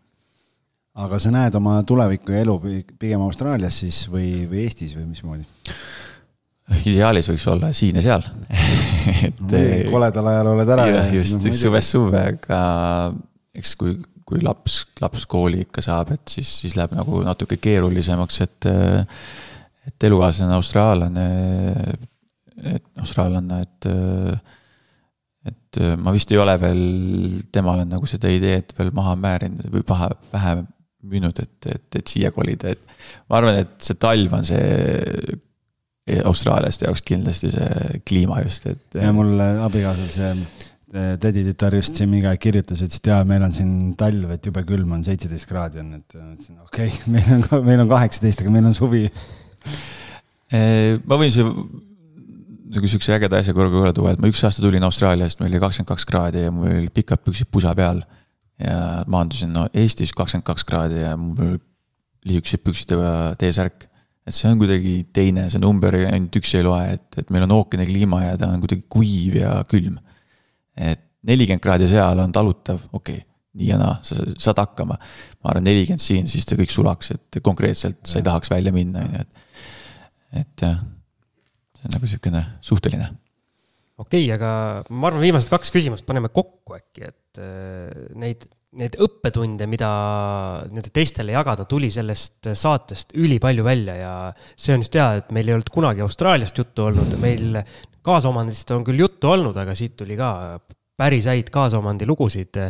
aga sa näed oma tulevikku ja elu pigem Austraalias siis või, või Eestis või mismoodi? Ideaalis võiks olla siin ja seal et nee, koledal ajal oled ära. jah, just no,, suvest suve, aga eks kui, kui laps, laps kooli ikka saab, et siis, siis läheb nagu natuke keerulisemaks, et. et elukaaslane austraallane, et austraallanna, et. et ma vist ei ole veel temale nagu seda ideed veel maha määrinud või paha, pähe müünud, et, et, et siia kolida, et. ma arvan, et see talv on see austraallaste jaoks kindlasti see kliima just, et. ja mul abikaasal see eh, täditütar just siin mingi aeg kirjutas, ütles, et jaa, meil on siin talv, et jube külm on, seitseteist kraadi on, et ütlesin okei okay,, meil on, meil on kaheksateist, aga meil on suvi. Eh, ma võin see nagu sihukese ägeda asja korraga üle tuua, et ma üks aasta tulin Austraaliast, meil oli kakskümmend kaks kraadi ja mul olid pikad püksid pusa peal. ja maandusin no Eestis kakskümmend kaks kraadi ja mul lihukesed püksid ja T-särk et see on kuidagi teine, see number ainult üks ei loe, et, et meil on ookeani kliima ja ta on kuidagi kuiv ja külm. et nelikümmend kraadi seal on talutav, okei okay,, nii ja naa, sa saad hakkama. ma arvan, nelikümmend siin, siis ta kõik sulaks, et konkreetselt sa ei tahaks välja minna, on ju, et. et jah, see on nagu sihukene suhteline okei okay,, aga ma arvan, viimased kaks küsimust paneme kokku äkki, et äh, neid neid õppetunde, mida nii-öelda teistele jagada, tuli sellest saatest ülipalju välja ja see on just hea, et meil ei olnud kunagi Austraaliast juttu olnud, meil kaasomandist on küll juttu olnud, aga siit tuli ka päris häid kaasomandi lugusid.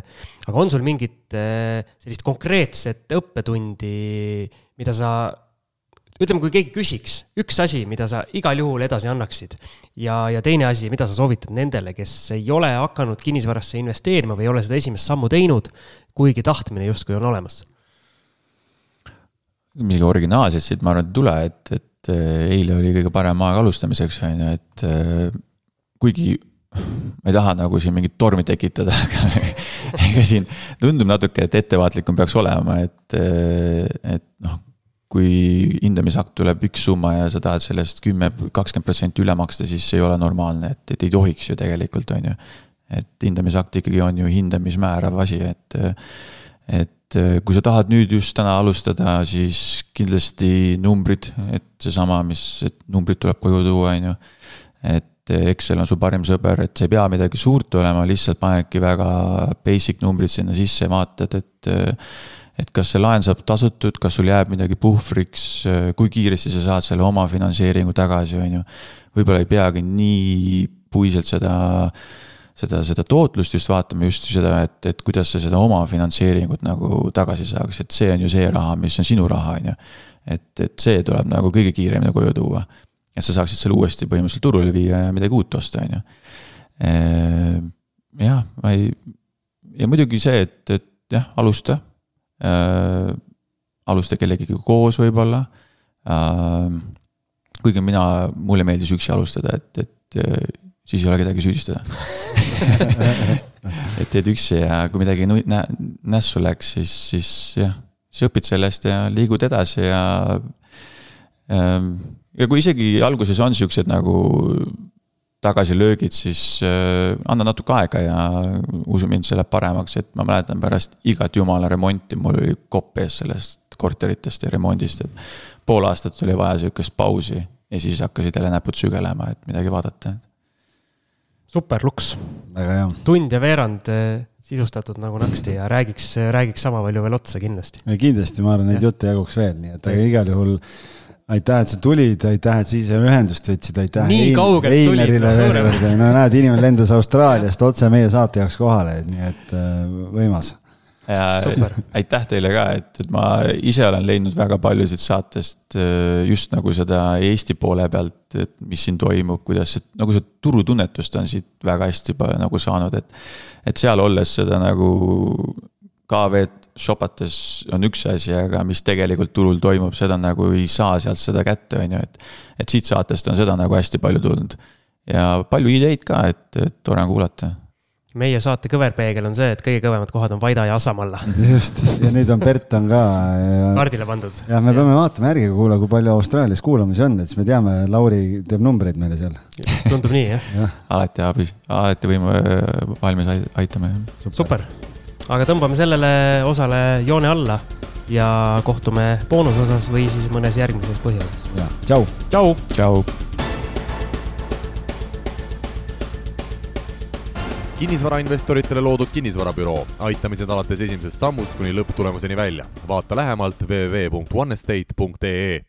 aga on sul mingit eh, sellist konkreetset õppetundi, mida sa ütleme, kui keegi küsiks, üks asi, mida sa igal juhul edasi annaksid ja, ja teine asi, mida sa soovitad nendele, kes ei ole hakanud kinnisvarasse investeerima või ei ole seda esimest sammu teinud, kuigi tahtmine justkui on olemas? midagi originaalset siit ma arvan, et ei tule, et, et eh, eile oli kõige parem aeg alustamiseks, on ju, et eh, kuigi ma ei taha nagu siin mingit tormi tekitada, aga ega siin tundub natuke, et ettevaatlikum peaks olema, et, et noh kui hindamisakt tuleb üks summa ja sa tahad sellest kümme, kakskümmend protsenti üle maksta, siis see ei ole normaalne, et, et ei tohiks ju tegelikult, on ju. et hindamisakt ikkagi on ju hindamismäärav asi, et, et kui sa tahad nüüd just täna alustada, siis kindlasti numbrid, et seesama, mis, et numbrid tuleb koju tuua, on ju. et Excel on su parim sõber, et see ei pea midagi suurt olema, lihtsalt panedki väga basic numbrid sinna sisse ja vaatad, et et kas see laen saab tasutud, kas sul jääb midagi puhvriks, kui kiiresti sa saad selle omafinantseeringu tagasi, on ju. võib-olla ei peagi nii puiselt seda, seda, seda tootlust just vaatama, just seda, et, et kuidas sa seda omafinantseeringut nagu tagasi saaks, et see on ju see raha, mis on sinu raha, on ju. et, et see tuleb nagu kõige kiiremini koju tuua. et sa saaksid selle uuesti põhimõtteliselt turule viia ja midagi uut osta, on ju. jah, ma ei, ja muidugi see, et, et jah, alusta äh,. alusta kellegagi koos võib-olla äh,. kuigi mina, mulle meeldis üksi alustada, et, et äh, siis ei ole kedagi süüdistada et teed üksi ja kui midagi nä nässu läks, siis, siis jah, siis õpid sellest ja liigud edasi ja ähm,. ja kui isegi alguses on siuksed nagu tagasilöögid, siis äh, anna natuke aega ja usu mind, see läheb paremaks, et ma mäletan pärast igat jumala remonti, mul oli kopp ees sellest korteritest ja remondist, et. pool aastat oli vaja sihukest pausi ja siis hakkasid jälle näpud sügelema, et midagi vaadata. super luks. väga hea. tund ja veerand äh, sisustatud nagu naksti ja räägiks, räägiks sama palju veel otsa kindlasti. kindlasti, ma arvan, neid jutte jaguks veel, nii et aga igal juhul aitäh, et sa tulid, aitäh, et sa ise ühendust võtsid, aitäh. nii kaugelt tulid. no, näed, inimene lendas Austraaliast otse meie saate jaoks kohale, nii et äh, võimas. ja aitäh teile ka, et, et ma ise olen leidnud väga paljusid saatest äh, just nagu seda Eesti poole pealt, et mis siin toimub, kuidas see, nagu see turutunnetust on siit väga hästi nagu saanud, et. et seal olles seda nagu KV-d shopates on üks asi, aga mis tegelikult turul toimub, seda nagu ei saa sealt seda kätte, on ju, et. et siit saatest on seda nagu hästi palju tulnud. ja palju ideid ka, et, et tore on kuulata meie saate kõverpeegel on see, et kõige kõvemad kohad on Vaida ja Assamalla. just, ja nüüd on Bert on ka ja.... kaardile pandud. jah, me ja. peame vaatama järgi, kuula, kui palju Austraalias kuulamisi on, et siis me teame, Lauri teeb numbreid meile seal. tundub nii, jah ja. alati abi, alati võime valmis aitama. super, super aga tõmbame sellele osale joone alla ja kohtume boonusosas või siis mõnes järgmises põhiosas. tšau. tšau. tšau. kinnisvarainvestoritele loodud kinnisvarabüroo, aitamised alates esimesest sammust kuni lõpptulemuseni välja. vaata lähemalt www.onestate.ee